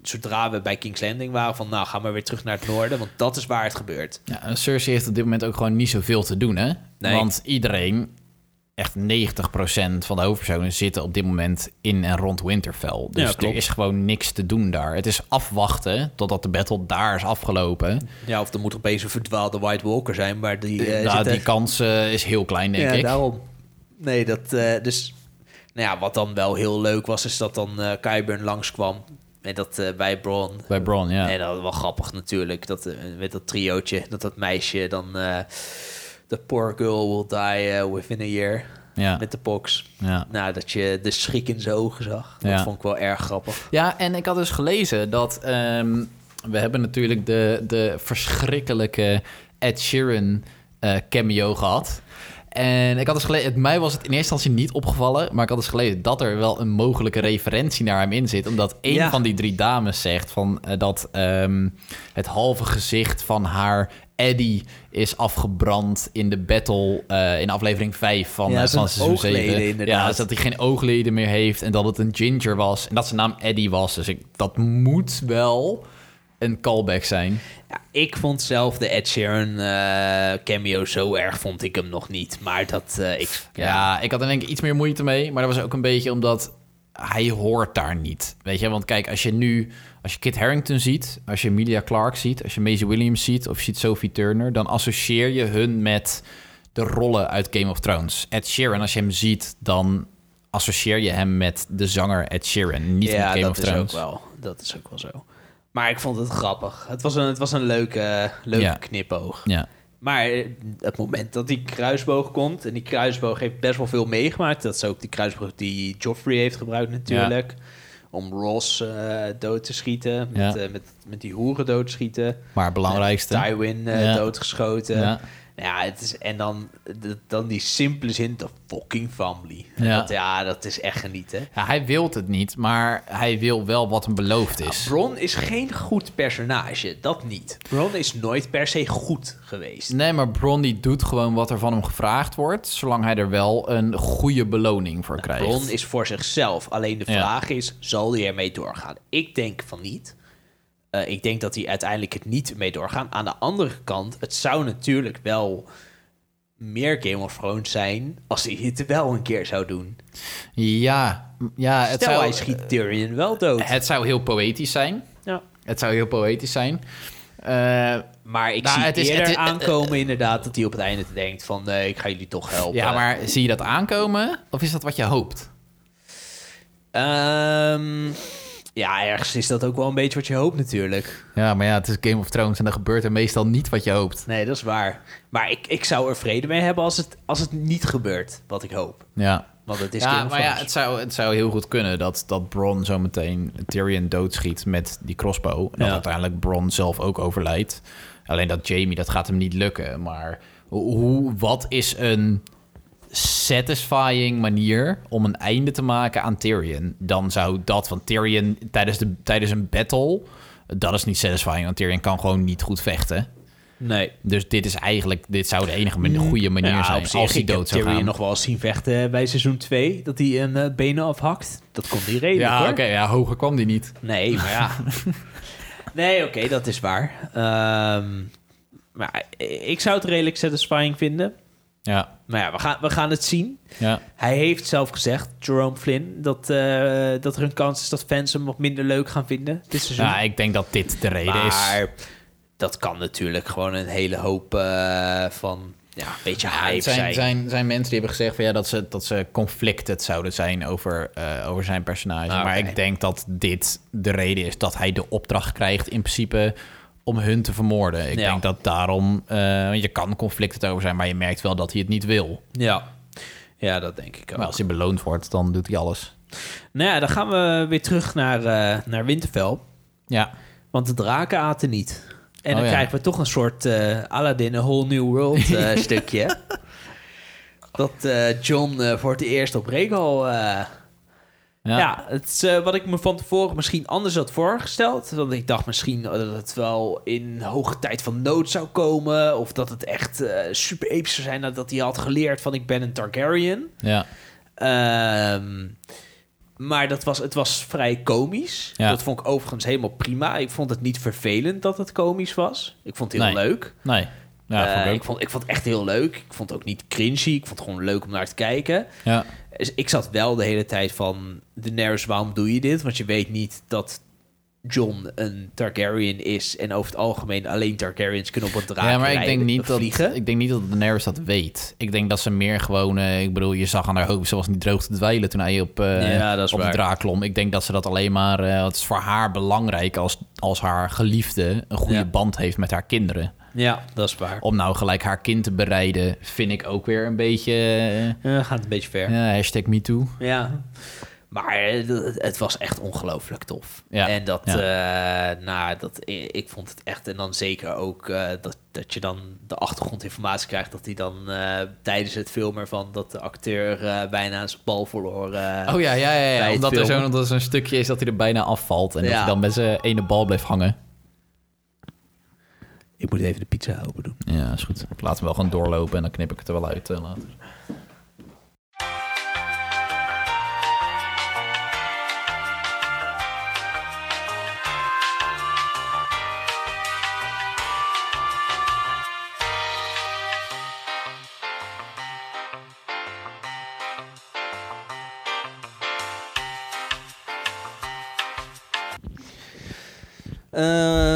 zodra we bij King's Landing waren... van nou, ga maar weer terug naar het noorden... want dat is waar het gebeurt. Ja, en Cersei heeft op dit moment ook gewoon niet zoveel te doen, hè? Nee. Want iedereen, echt 90% van de hoofdpersonen zitten op dit moment in en rond Winterfell. Dus Ja, er is gewoon niks te doen daar. Het is afwachten totdat de battle daar is afgelopen. Ja, of er moet opeens een verdwaalde White Walker zijn... maar die eh, nou, die kans eh, is heel klein, denk ja, ik. daarom. Nee, dat... eh, dus... Nou ja, wat dan wel heel leuk was... is dat dan eh Qyburn langskwam... En dat bij Bron Bij Bron, ja. En dat was wel grappig natuurlijk. Dat, met dat triootje, dat dat meisje dan... The poor girl will die eh, within a year. ja. Met de pox. ja. Nou, dat je de schrik in zijn ogen zag. Dat Ja. vond ik wel erg grappig. Ja, en ik had dus gelezen dat ehm, we hebben natuurlijk de, de verschrikkelijke Ed Sheeran eh, cameo gehad. En ik had dus gelezen, mij was het in eerste instantie niet opgevallen, maar ik had dus gelezen dat er wel een mogelijke referentie naar hem in zit. Omdat een Ja. van die drie dames zegt van, eh, dat ehm, het halve gezicht van haar Eddie is afgebrand in de battle eh, in aflevering 5 van, Ja, eh, van seizoen oogleden 7. inderdaad. Ja, dus dat hij geen oogleden meer heeft en dat het een ginger was en dat zijn naam Eddie was. Dus ik, dat moet wel een callback zijn. Ja, ik vond zelf de Ed Sheeran eh, cameo zo erg vond ik hem nog niet. Maar dat... eh, ik, Ja, ik had er denk ik iets meer moeite mee. Maar dat was ook een beetje omdat hij hoort daar niet. Weet je, want kijk, als je nu... Als je Kit Harington ziet, als je Emilia Clarke ziet... als je Maisie Williams ziet of je ziet Sophie Turner... dan associeer je hun met de rollen uit Game of Thrones. Ed Sheeran, als je hem ziet, dan associeer je hem met de zanger Ed Sheeran. Niet ja, met Game dat of is Thrones. ook wel. Dat is ook wel zo. Maar ik vond het grappig. Het was een, het was een leuke, leuke Ja. knipoog. Ja, Maar eh, het moment dat die kruisboog komt... en die kruisboog heeft best wel veel meegemaakt. Dat is ook die kruisboog die Joffrey heeft gebruikt natuurlijk. Om Ross eh, dood te schieten. Met, Ja. eh, met, met die hoeren dood te schieten. maar het belangrijkste... Tywin Ja. doodgeschoten. Ja. Nou ja, het is, en dan, dan die simpele zin, de fucking family. Ja. Dat, ja, dat is echt genieten. Ja, hij wil het niet, maar hij wil wel wat hem beloofd is. Bron is geen goed personage, dat niet. Bron is nooit per se goed geweest. Nee, maar Bron die doet gewoon wat er van hem gevraagd wordt, zolang hij er wel een goede beloning voor krijgt. Bron is voor zichzelf. Alleen de vraag is, zal hij ermee doorgaan? Ik denk van niet. Eh, ik denk dat hij uiteindelijk het niet mee doorgaan. Aan de andere kant, het zou natuurlijk wel meer Game of Thrones zijn als hij het wel een keer zou doen. Ja, ja het, Stel, zou, hij schiet Tyrion wel dood. het zou heel poëtisch zijn. Ja. Het zou heel poëtisch zijn. Eh, Maar ik Nou, zie het is- eerder het is- aankomen inderdaad dat hij op het einde denkt van... nee, ik ga jullie toch helpen. ja, maar zie je dat aankomen? Of is dat wat je hoopt? Ehm, ja, ergens is dat ook wel een beetje wat je hoopt natuurlijk. Ja, maar ja, het is Game of Thrones en dan gebeurt er meestal niet wat je hoopt. Nee, dat is waar. Maar ik, ik zou er vrede mee hebben als het, als het niet gebeurt, wat ik hoop. Ja, Want het is ja Game of maar ja, Thrones. het zou, het zou heel goed kunnen dat, dat Bron zometeen Tyrion doodschiet met die crossbow. En dat Ja. uiteindelijk Bron zelf ook overlijdt. Alleen dat Jamie, dat gaat hem niet lukken. Maar hoe, wat is een satisfying manier om een einde te maken aan Tyrion? Dan zou dat van Tyrion tijdens, de, tijdens een battle... Dat is niet satisfying, want Tyrion kan gewoon niet goed vechten. Nee. Dus dit is eigenlijk, dit zou de enige goede manier Ja, zijn zich, als hij dood zou Tyrion gaan. nog wel eens zien vechten bij seizoen 2. Dat hij een eh, benen afhakt. Dat komt niet redelijk Ja, oké, ja, hoger kwam die niet. Nee, maar ja. nee, oké, dat is waar. Ehm, maar ik zou het redelijk satisfying vinden. Ja, Maar ja, we gaan, we gaan het zien. ja. Hij heeft zelf gezegd, Jerome Flynn, dat, eh, dat er een kans is dat fans hem wat minder leuk gaan vinden dit seizoen. ja, ik denk dat dit de reden is. maar dat kan natuurlijk gewoon een hele hoop eh, van ja, een beetje hype zijn. zijn, zijn, zijn mensen die hebben gezegd van, ja, dat, ze, dat ze conflicted zouden zijn over, eh, over zijn personage. Ah, Maar ik denk dat dit de reden is dat hij de opdracht krijgt in principe om hun te vermoorden. Ik Ja. denk dat daarom, eh, je kan conflicted over zijn, maar je merkt wel dat hij het niet wil. Ja. ja, dat denk ik ook. Maar als hij beloond wordt, dan doet hij alles. Nou ja, dan gaan we weer terug naar, eh, naar Winterfell. Ja, Want de draken aten niet. En Oh dan ja. krijgen we toch een soort eh Aladdin, a whole new world stukje. Dat John voor het eerst op Regal eh, Ja. Ja, het is, eh, wat ik me van tevoren misschien anders had voorgesteld. Want ik dacht misschien dat het wel in hoge tijd van nood zou komen. Of dat het echt eh, super episch zou zijn nadat hij had geleerd van ik ben een Targaryen. Ja. Ehm, maar dat was, het was vrij komisch. Ja. Dat vond ik overigens helemaal prima. Ik vond het niet vervelend dat het komisch was. Ik vond het heel Nee. leuk. Nee. Ja, Eh, vond ik ook. ik, vond, ik vond het echt heel leuk. Ik vond het ook niet cringy. Ik vond het gewoon leuk om naar te kijken. Ja. Dus ik zat wel de hele tijd van... Daenerys, waarom doe je dit? Want je weet niet dat John een Targaryen is... en over het algemeen alleen Targaryens kunnen op een draak ja, maar ik denk, niet dat, vliegen. ik denk niet dat Daenerys dat weet. Ik denk dat ze meer gewoon... eh, ik bedoel, je zag aan haar hoofd, ze was niet droog te dweilen toen hij op, Ja, dat is op de draak klom. Ik denk dat ze dat alleen maar... eh, het is voor haar belangrijk als, als haar geliefde een goede Ja. band heeft met haar kinderen. Ja, dat is waar. Om nou gelijk haar kind te bereiden, vind ik ook weer een beetje... eh, Ja, gaat een beetje ver. ja, hashtag MeToo. Ja. Maar eh, het, was echt ongelooflijk tof. Ja. En dat, eh, nou, dat, ik, vond het echt... En dan zeker ook eh, dat, dat je dan de achtergrondinformatie krijgt... dat hij dan eh, tijdens het filmen ervan... dat de acteur eh, bijna zijn bal verloor. eh. Oh ja, ja, ja. ja. Omdat er filmen. zo'n dat er zo'n stukje is dat hij er bijna afvalt. En dat hij dan met zijn ene bal blijft hangen. Ik moet even de pizza open doen. Ja, is goed. Ik laat hem wel gewoon doorlopen en dan knip ik het er wel uit eh, later. Eh,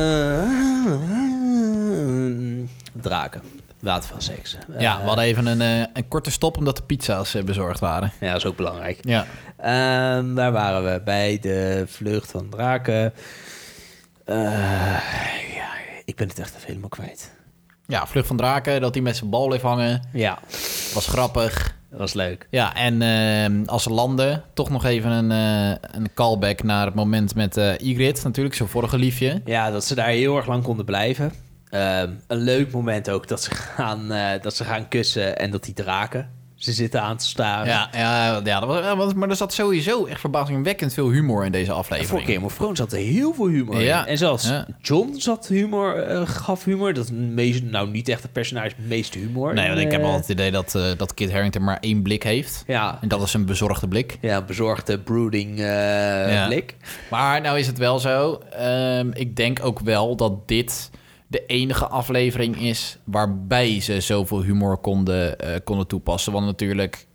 draken. Watervalseks. ja, Eh, we hadden even een, eh, een korte stop omdat de pizza's eh, bezorgd waren. Ja, dat is ook belangrijk. Ja. Ehm, daar waren we bij de vlucht van draken. Eh, ja, ik ben het echt even helemaal kwijt. Ja, Vlucht van Draken, dat hij met zijn bal bleef hangen. Ja, Was grappig. dat was leuk. Ja, en eh, als ze landen, toch nog even een, eh, een callback naar het moment met eh Ygritte, natuurlijk, zijn vorige liefje. Ja, dat ze daar heel erg lang konden blijven. Ehm, een leuk moment ook dat ze, gaan, eh, dat ze gaan kussen en dat die draken ze zitten aan te staren. Ja, ja, ja dat was, maar er zat sowieso echt verbazingwekkend veel humor in deze aflevering. voor Game of Thrones zat er heel veel humor Ja, in. En zelfs ja. John zat humor, eh, gaf humor. Dat meest, nou niet echt het personage meeste humor. Nee, want ik heb Eh, altijd het idee dat, eh, dat Kit Harington maar één blik heeft. Ja, En dat is een bezorgde blik. ja bezorgde brooding Ja. blik. Maar nou is het wel zo. ehm, ik denk ook wel dat dit de enige aflevering is waarbij ze zoveel humor konden, eh, konden toepassen. Want natuurlijk,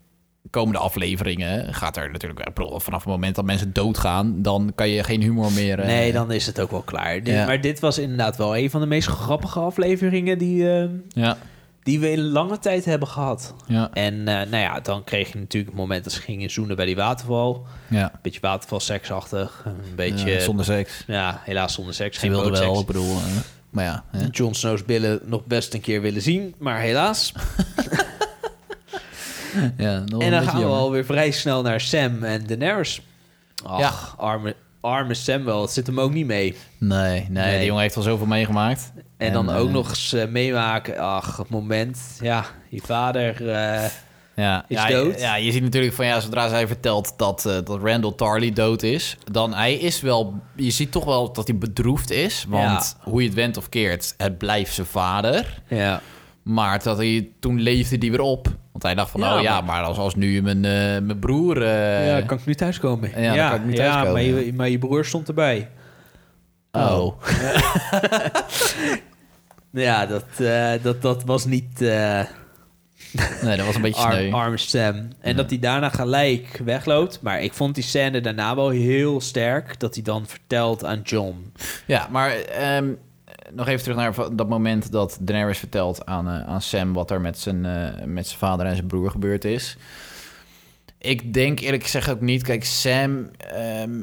komende afleveringen gaat er natuurlijk... Vanaf het moment dat mensen doodgaan, dan kan je geen humor meer... eh, Nee, dan is het ook wel klaar. Dit- Ja. Maar dit was inderdaad wel een van de meest grappige afleveringen die, eh, Ja, die we in lange tijd hebben gehad. ja, En eh, nou ja, dan kreeg je natuurlijk het moment dat ze gingen zoenen bij die waterval. ja. Een beetje watervalseksachtig. Een beetje, zonder seks. ja, helaas zonder seks. Ze Geen wilde wel, ik bedoel... eh, maar ja, hè. Jon Snow's billen nog best een keer willen zien, maar helaas. ja en dan gaan we alweer vrij snel naar Sam en Daenerys. Ach, Ja. arme, arme Samuel, het zit hem ook niet mee. Nee, nee, Nee. die jongen heeft al zoveel meegemaakt. En, dan eh, ook nog eens eh, meemaken, ach, het moment, ja, je vader... eh, ja, is ja, dood. Ja, je ziet natuurlijk van ja, zodra zij vertelt dat, eh, dat Randall Tarley dood is, dan hij is wel, je ziet toch wel dat hij bedroefd is. Want hoe je het went of keert, het blijft zijn vader. ja. Maar dat hij, toen leefde hij weer op. Want hij dacht van, Ja, oh ja, maar- als, als nu mijn, eh, mijn broer... eh, ja, kan ik nu thuiskomen? Ja, dan kan ik nu Ja, thuiskomen. maar je, maar je broer stond erbij. Oh. Ja, dat, eh, dat, dat was niet... Nee, dat was een beetje sneu. Arm, arme Sam. En dat hij daarna gelijk wegloopt. Maar ik vond die scène daarna wel heel sterk. Dat hij dan vertelt aan John. Ja, maar ehm, nog even terug naar dat moment dat Daenerys vertelt aan, eh, aan Sam wat er met zijn, eh, met zijn vader en zijn broer gebeurd is. Ik denk eerlijk gezegd ook niet. Kijk, Sam, ehm,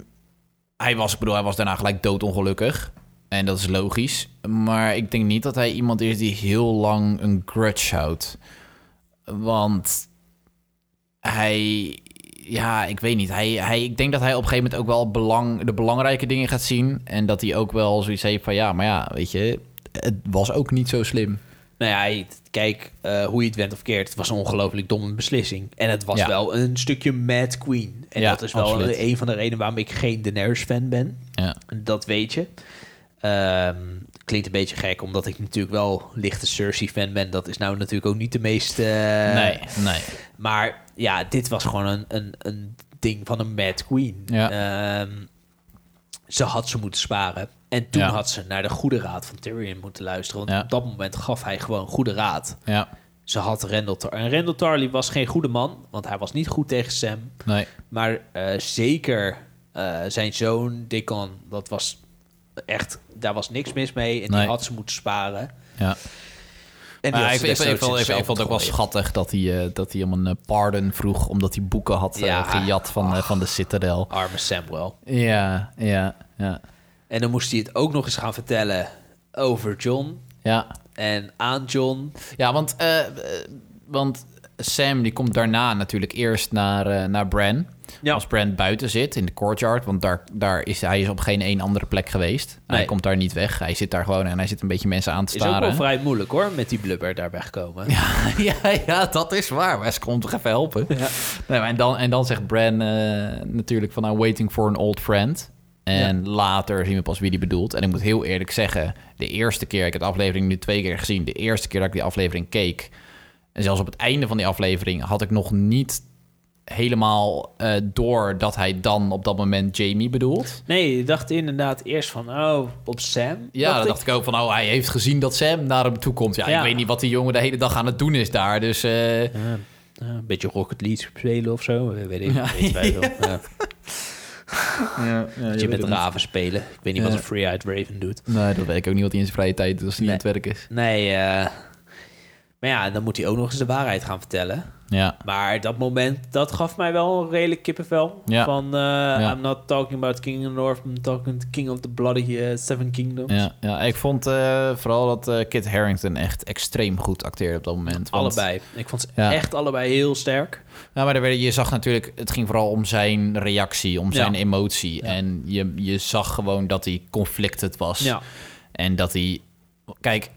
hij was, ik bedoel, hij was daarna gelijk doodongelukkig. En dat is logisch. Maar ik denk niet dat hij iemand is die heel lang een grudge houdt. Want hij, ja, ik weet niet. Hij, hij, ik denk dat hij op een gegeven moment ook wel belang, de belangrijke dingen gaat zien. En dat hij ook wel zoiets heeft van, ja, maar ja, weet je, het was ook niet zo slim. Nou ja, kijk, eh, hoe je het went of keert. Het was een ongelooflijk domme beslissing. En het was Ja. wel een stukje Mad Queen. En Ja, dat is wel absoluut. een van de redenen waarom ik geen Daenerys-fan ben. Ja. Dat weet je. Ehm, klinkt een beetje gek, omdat ik natuurlijk wel lichte Cersei-fan ben. Dat is nou natuurlijk ook niet de meest... eh, nee, nee. Maar ja, dit was gewoon een, een, een ding van een Mad Queen. Ja. Ehm, ze had ze moeten sparen. En toen Ja. had ze naar de goede raad van Tyrion moeten luisteren. Want Ja. op dat moment gaf hij gewoon goede raad. Ja, Ze had Randall Tar En Randall Tarley was geen goede man, want hij was niet goed tegen Sam. nee. Maar eh, zeker eh, zijn zoon, Dickon, dat was echt... Daar was niks mis mee. En die Nee. had ze moeten sparen. Ja. En die ik, ik, desnoods vond, het ook wel schattig dat hij, eh, dat hij om een eh, pardon vroeg... omdat hij boeken had eh, Ja. gejat van, van de Citadel. Arme Samuel. Ja, ja, ja. En dan moest hij het ook nog eens gaan vertellen over John Ja, en aan John. ja want, want Sam die komt daarna natuurlijk eerst naar, naar Bran. Ja. Als Bran buiten zit in de courtyard. Want daar, daar is, hij is op geen één andere plek geweest. Hij Nee. komt daar niet weg. Hij zit daar gewoon en hij zit een beetje mensen aan te Is ook staren. wel vrij moeilijk hoor, met die blubber daar wegkomen. ja, ja, dat is waar. Wes komt toch even helpen. Nee, maar en, dan, en dan zegt Bran eh, natuurlijk van... I'm waiting for an old friend. En later zien we pas wie die bedoelt. En ik moet heel eerlijk zeggen... de eerste keer... ik heb de aflevering nu twee keer gezien... de eerste keer dat ik die aflevering keek... en zelfs op het einde van die aflevering... had ik nog niet helemaal eh, door... dat hij dan op dat moment Jamie bedoelt. Nee, je dacht inderdaad eerst van, oh, op Sam. Ja, dan dacht ik ook van... oh, hij heeft gezien dat Sam naar hem toe komt. Ja, Ja. ik weet niet wat die jongen de hele dag aan het doen is daar. Dus... eh, Ja, ja, een beetje Rocket League spelen of zo, weet ik. Ja. wel. Ja. ja, Dat je met raven spelen. Ik weet niet wat Ja. een Free-Eyed Raven doet. Nee, dat weet ik ook niet wat hij in zijn vrije tijd doet als hij Nee. niet aan het werk is. Nee, eh, maar ja, dan moet hij ook nog eens de waarheid gaan vertellen. Ja, Maar dat moment, dat gaf mij wel een redelijk kippenvel. Ja. Van, eh, I'm not talking about King of the North, I'm talking King of the Bloody eh, Seven Kingdoms. ja, ja. ik vond eh, vooral dat Kit Harington echt extreem goed acteerde op dat moment. want- Allebei. Ik vond ze Ja. echt allebei heel sterk. Ja, maar er werd- je zag natuurlijk, het ging vooral om zijn reactie, om zijn Ja. emotie. Ja. En je, je zag gewoon dat hij conflicted was. Ja. En dat hij... Kijk,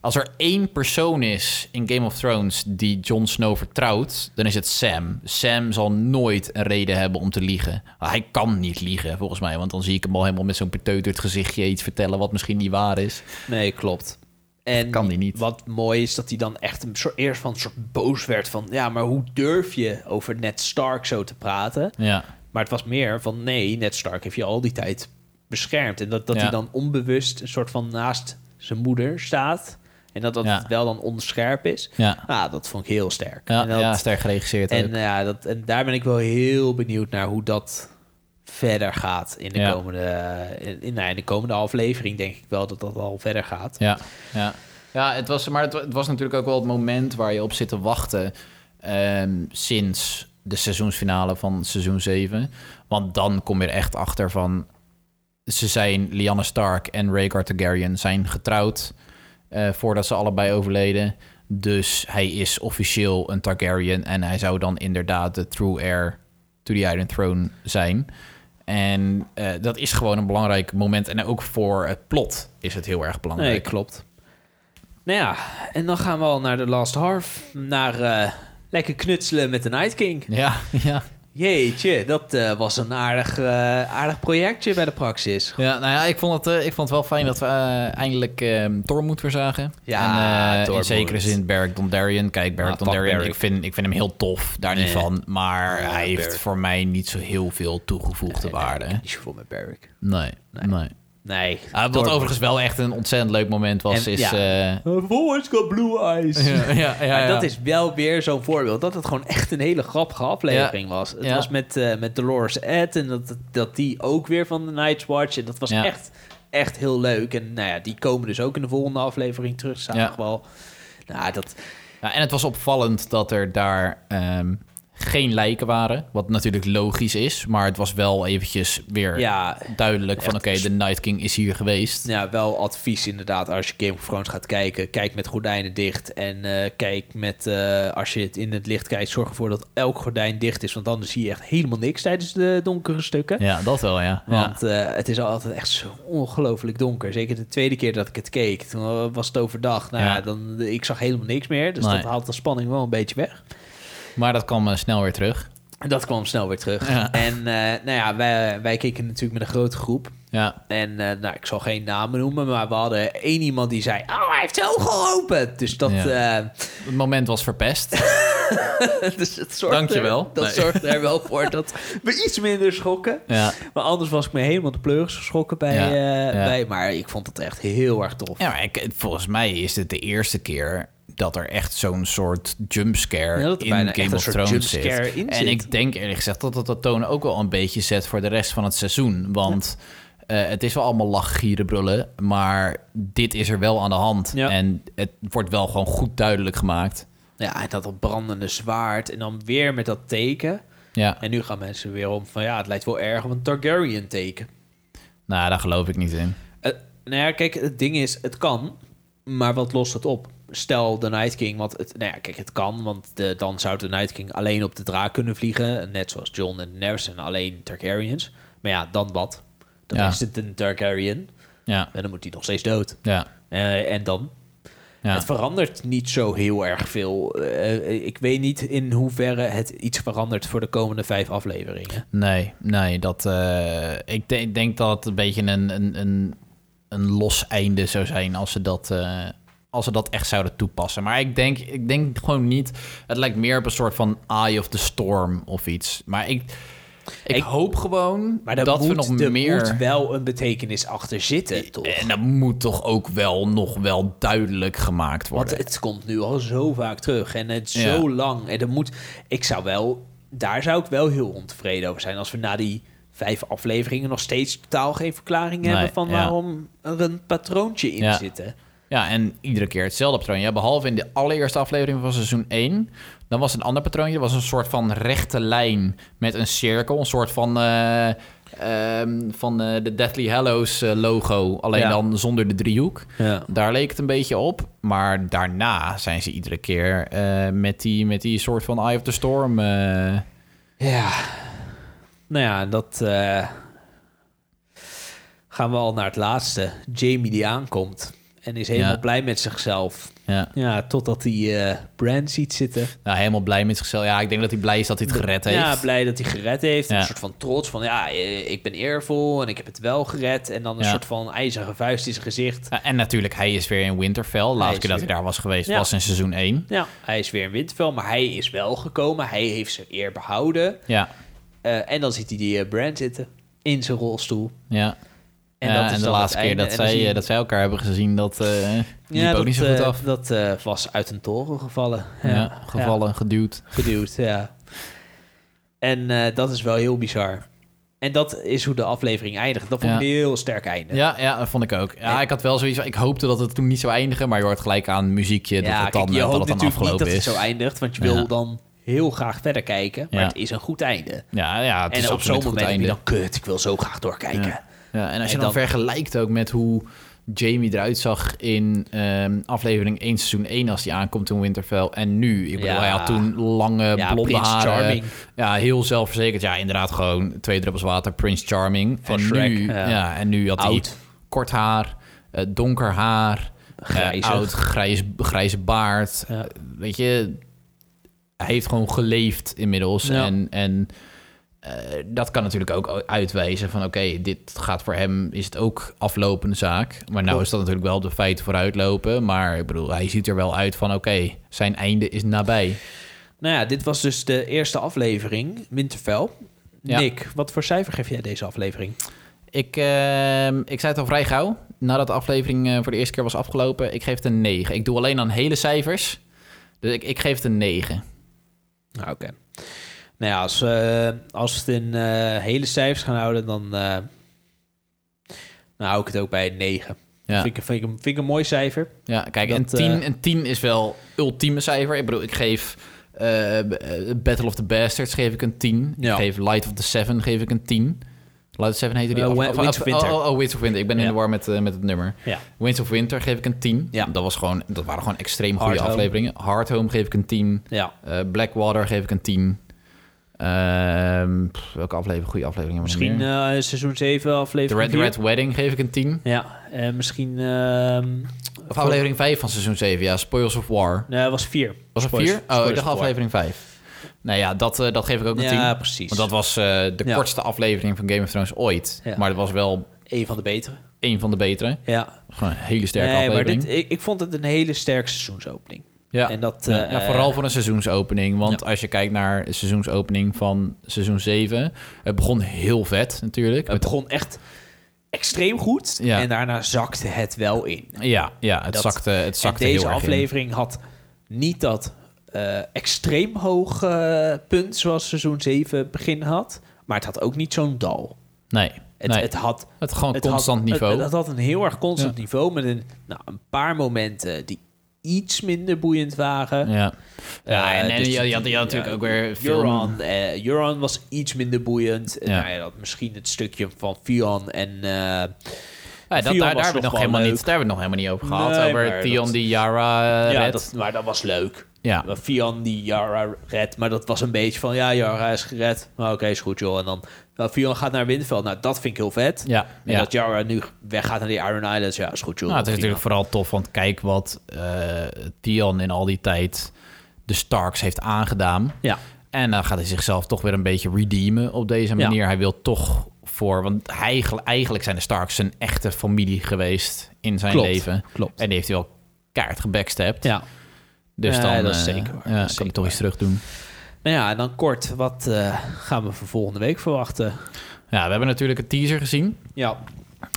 als er één persoon is in Game of Thrones die Jon Snow vertrouwt, dan is het Sam. Sam zal nooit een reden hebben om te liegen. Hij kan niet liegen, volgens mij. Want dan zie ik hem al helemaal met zo'n beteuterd gezichtje iets vertellen wat misschien niet waar is. Nee, klopt. En kan die niet. Wat mooi is dat hij dan echt een soort, eerst van een soort boos werd van... Ja, maar hoe durf je over Ned Stark zo te praten? Ja, Maar het was meer van nee, Ned Stark heeft je al die tijd beschermd. En dat, dat Ja. hij dan onbewust een soort van naast zijn moeder staat. En dat dat Ja. wel dan onscherp is. ja. Nou, dat vond ik heel sterk. Ja, en, dat- ja sterk geregisseerd en, ook. ja, dat, en daar ben ik wel heel benieuwd naar hoe dat verder gaat in de, Ja. komende, in, in, nou, in de komende aflevering. Denk ik wel dat dat al verder gaat. Ja, ja. ja het was, maar het was natuurlijk ook wel het moment waar je op zit te wachten ehm, sinds de seizoensfinale van seizoen 7. Want dan kom je er echt achter van... Ze zijn, Lyanna Stark en Rhaegar Targaryen zijn getrouwd eh, voordat ze allebei overleden. Dus hij is officieel een Targaryen en hij zou dan inderdaad de true heir to the Iron Throne zijn. En eh, dat is gewoon een belangrijk moment. En ook voor het plot is het heel erg belangrijk. Nee, klopt. Nou ja, en dan gaan we al naar de Last Half. Naar eh, lekker knutselen met de Night King. Ja, ja. Jeetje, dat eh, was een aardig, eh, aardig projectje bij de Praxis. ja nou ja, ik vond, het, eh, ik vond het wel fijn dat we eindelijk eh Tormund weer zagen. Ja, en, in zekere zin Beric Dondarrion. Kijk, Beric Ah, fuck Dondarrion, Beric. ik vind, ik vind hem heel tof, daar niet Nee. van. Maar Ja, hij heeft Beric. voor mij niet zo heel veel toegevoegde waarde. Nee, niet zoveel met Barrick. Nee, nee. Nee. Ah, wat overigens wel echt een ontzettend leuk moment was, En- is... ja. eh, got blue eyes. ja, ja, ja, Maar ja. dat is wel weer zo'n voorbeeld dat het gewoon echt een hele grappige aflevering was. Het Ja. was met, eh, met Dolores Ed en dat, dat die ook weer van de Night's Watch. En dat was Ja. echt, echt heel leuk. En nou ja, die komen dus ook in de volgende aflevering terug. Zagen Ja. we wel. Nou, dat, Ja, en het was opvallend dat er daar... ehm, geen lijken waren. Wat natuurlijk logisch is. Maar het was wel eventjes weer Ja, duidelijk van... oké, de Night King is hier geweest. ja, wel advies inderdaad als je Game of Thrones gaat kijken. Kijk met gordijnen dicht. En eh, kijk met, eh, als je het in het licht kijkt, zorg ervoor dat elk gordijn dicht is. Want anders zie je echt helemaal niks tijdens de donkere stukken. Ja, dat wel, ja. ja. Want eh, het is altijd echt zo ongelooflijk donker. Zeker de tweede keer dat ik het keek. Toen was het overdag. Nou ja, Ja. dan, ik zag helemaal niks meer. Dus Nee. dat haalt de spanning wel een beetje weg. Maar dat kwam eh, snel weer terug. Dat kwam snel weer terug. Ja. En eh, nou ja, wij, wij keken natuurlijk met een grote groep. Ja, En eh, nou, ik zal geen namen noemen, maar we hadden één iemand die zei... Oh, hij heeft zijn ogen geopend. Dus dat, Ja. het moment was verpest. dus het zorgde, Dankjewel. Dat Nee. zorgde er wel voor dat we iets minder schrokken. ja. Maar anders was ik me helemaal de pleuris geschrokken bij, Ja, bij. Maar ik vond het echt heel erg tof. Ja, maar ik, volgens mij is het de eerste keer dat er echt zo'n soort jumpscare Ja, dat in Game of Thrones zit. in En zit. ik denk eerlijk gezegd dat dat de toon ook wel een beetje zet voor de rest van het seizoen. Want eh, het is wel allemaal lachgieren brullen, maar dit is er wel aan de hand. Ja. En het wordt wel gewoon goed duidelijk gemaakt. Ja, en dat dat brandende zwaard. En dan weer met dat teken. Ja, En nu gaan mensen weer om van... Ja, het lijkt wel erg op een Targaryen teken. nou, daar geloof ik niet in. Eh, nou ja, kijk, het ding is, het kan, maar wat lost het op? Stel de Night King, want het, nou ja, kijk, het kan, want de, dan zou de Night King alleen op de draak kunnen vliegen, net zoals Jon en Daenerys en alleen Targaryens. Maar ja, dan wat? Dan Ja. is het een Targaryen Ja, en dan moet hij nog steeds dood. ja, Eh, en dan? ja. Het verandert niet zo heel erg veel. Eh, ik weet niet in hoeverre het iets verandert voor de komende vijf afleveringen. Nee, nee, dat, eh, ik, de- ik denk dat het een beetje een, een, een, een los einde zou zijn als ze, dat, als ze dat echt zouden toepassen. Maar ik denk, ik denk gewoon niet. Het lijkt meer op een soort van Eye of the Storm of iets. Maar ik, ik, Ik- hoop gewoon Maar dat moet, we nog er meer. moet wel een betekenis achter zitten, toch? En dat moet toch ook wel nog wel duidelijk gemaakt Want worden. het komt nu al zo vaak terug en het Ja. zo lang. En dat moet, ik zou wel, daar zou ik wel heel ontevreden over zijn als we na die vijf afleveringen nog steeds totaal geen verklaring Nee, hebben van ja. waarom er een patroontje in Ja. zit. Ja, en iedere keer hetzelfde patroon. Ja, behalve in de allereerste aflevering van seizoen 1. Dan was een ander patroontje. Dat was een soort van rechte lijn met een cirkel. Een soort van, eh, ehm, van eh, de Deathly Hallows eh, logo. Alleen Ja. dan zonder de driehoek. Ja. Daar leek het een beetje op. Maar daarna zijn ze iedere keer met, die, met die soort van Eye of the Storm. ja. Nou ja, dat gaan we al naar het laatste. Jamie die aankomt en is helemaal Ja. blij met zichzelf. ja. Ja, totdat hij eh Bran ziet zitten. Nou, helemaal blij met zichzelf. Ja, ik denk dat hij blij is dat hij het gered heeft. Ja, blij dat hij gered heeft. Ja. Een soort van trots van, ja, eh, ik ben eervol en ik heb het wel gered. En dan een soort van ijzeren vuist in zijn gezicht. En natuurlijk, hij is weer in Winterfell. Laatste keer dat weer- hij daar was geweest was in seizoen 1. Ja, hij is weer in Winterfell, maar hij is wel gekomen. Hij heeft zijn eer behouden. Ja, Eh, en dan ziet hij die eh, Bran zitten in zijn rolstoel. ja. En ja, dat is en de laatste keer dat zij, eh, dat zij elkaar hebben gezien, dat eh liep ja, ook niet zo goed eh, af. dat eh, was uit een toren gevallen. ja, gevallen, geduwd. geduwd, ja. En eh, dat is wel heel bizar. En dat is hoe de aflevering eindigt. Dat vond ik een heel sterk einde. Ja, ja, dat vond ik ook. Ja, En- ik had wel zoiets ik hoopte dat het toen niet zou eindigen, maar je hoort gelijk aan muziekje dat het dan, kijk, je eh, dat het dan afgelopen dat het is. zo eindigt, want je wil dan heel graag verder kijken. Maar het is een goed einde. Ja, ja, het is en op zo'n moment je einde. dan, kut, ik wil zo graag doorkijken. Ja. En als je En dan, dan- vergelijkt ook met hoe Jamie eruit zag in ehm, aflevering 1, seizoen 1 als hij aankomt in Winterfell. En nu, ik bedoel, Ja. hij had toen lange Ja, blonde Prince haren. Charming. Ja, heel zelfverzekerd. Ja, inderdaad gewoon twee druppels water, Prince Charming. Van en Shrek, nu, ja. ja. en nu had hij Oud. kort haar, eh, donker haar, eh, oud, grijs, grijze baard. Eh, weet je, hij heeft gewoon geleefd inmiddels. En, en eh, dat kan natuurlijk ook uitwijzen van... oké, dit gaat voor hem, is het ook aflopende zaak. Maar nou is dat natuurlijk wel de feiten vooruitlopen. Maar ik bedoel, hij ziet er wel uit van... oké, zijn einde is nabij. Nou ja, dit was dus de eerste aflevering, Winterfell. Ja. Nick, wat voor cijfer geef jij deze aflevering? Ik, ehm, ik zei het al vrij gauw. Nadat de aflevering eh, voor de eerste keer was afgelopen... ik geef het een 9. Ik doe alleen aan hele cijfers. Dus ik, ik geef het een 9. Nou, oké. Nou ja, als, eh, als we het in eh, hele cijfers gaan houden, dan nou, hou ik het ook bij een 9. Ja. Vind, ik, vind, ik, vind ik een mooi cijfer. Ja, kijk, Dat, een, 10, eh, een 10 is wel ultieme cijfer. Ik bedoel, ik geef Battle of the Bastards geef ik een 10. Ja. Ik geef Light of the Seven geef ik een 10. Light of the Seven heette die? Eh, Of- Wi- of- Winds of Winter. Oh, oh, oh, Winds of Winter. Ik ben in Ja. de war met, met het nummer. Ja. Winds of Winter geef ik een 10. Ja. Dat, was gewoon, dat waren gewoon extreem goede Hard Home. afleveringen. Hard Home geef ik een 10. Ja. Blackwater geef ik een 10. Pff, welke aflevering? Goede aflevering Misschien eh, seizoen 7, The aflevering Red, The 4. Red Wedding geef ik een 10. Ja, en misschien... ehm, Of aflevering 5 van seizoen 7, ja. Spoils of War. Nee, het was 4. Was het 4? Oh, ik dacht aflevering 5. Nou ja, dat, eh, dat geef ik ook een 10. Ja, precies. Want dat was de Ja. kortste aflevering van Game of Thrones ooit. Ja. Maar het was wel een van de betere. een van de betere. Ja. Gewoon een hele sterke nee, maar aflevering. dit, ik, ik vond het een hele sterke seizoensopening. Ja. En dat... Ja, eh, ja, vooral voor een seizoensopening. Want Ja. als je kijkt naar de seizoensopening van seizoen 7... Het begon heel vet natuurlijk. Het begon echt extreem goed. Ja. En daarna zakte het wel in. ja, ja, het Dat- zakte, het zakte deze heel erg in. aflevering had niet dat eh, extreem hoog eh, punt zoals seizoen 7 begin had. Maar het had ook niet zo'n dal. Nee, Het, nee. het had het gewoon het constant had, niveau. Het, het had een heel erg constant Ja. niveau met een, nou, een paar momenten die iets minder boeiend waren. ja, ja en, en dus je, je, had, je had natuurlijk ook weer. Euron, eh, Euron was iets minder boeiend. Ja. Nou ja, dat misschien het stukje van Fion en... eh, Ja, dat, daar, hebben we nog helemaal leuk. niet, daar hebben we het nog helemaal niet over gehad. Nee, over Theon dat- die Yara eh, ja, dat, maar dat was leuk. Ja. Fion die Yara redt, maar dat was een beetje van... Ja, Yara is gered. Maar oké, is goed joh. En dan nou, Fion gaat naar Winterfell. Nou, dat vind ik heel vet. Ja, En ja. dat Yara nu weggaat naar die Iron Islands. Ja, is goed joh. Nou, het is natuurlijk vooral tof, want kijk wat Theon in al die tijd de Starks heeft aangedaan. Ja, En dan gaat hij zichzelf toch weer een beetje redeemen op deze manier. Hij wil toch voor... Want hij, eigenlijk zijn de Starks zijn echte familie geweest in zijn Klopt, leven. klopt. En die heeft hij wel kaart gebackstapt. ja. Dus dan dat is eh, zeker waar. ja, Dat is kan zeker toch iets terug doen. Nou ja, en dan kort. Wat eh, gaan we voor volgende week verwachten? Ja, we hebben natuurlijk een teaser gezien. Ja.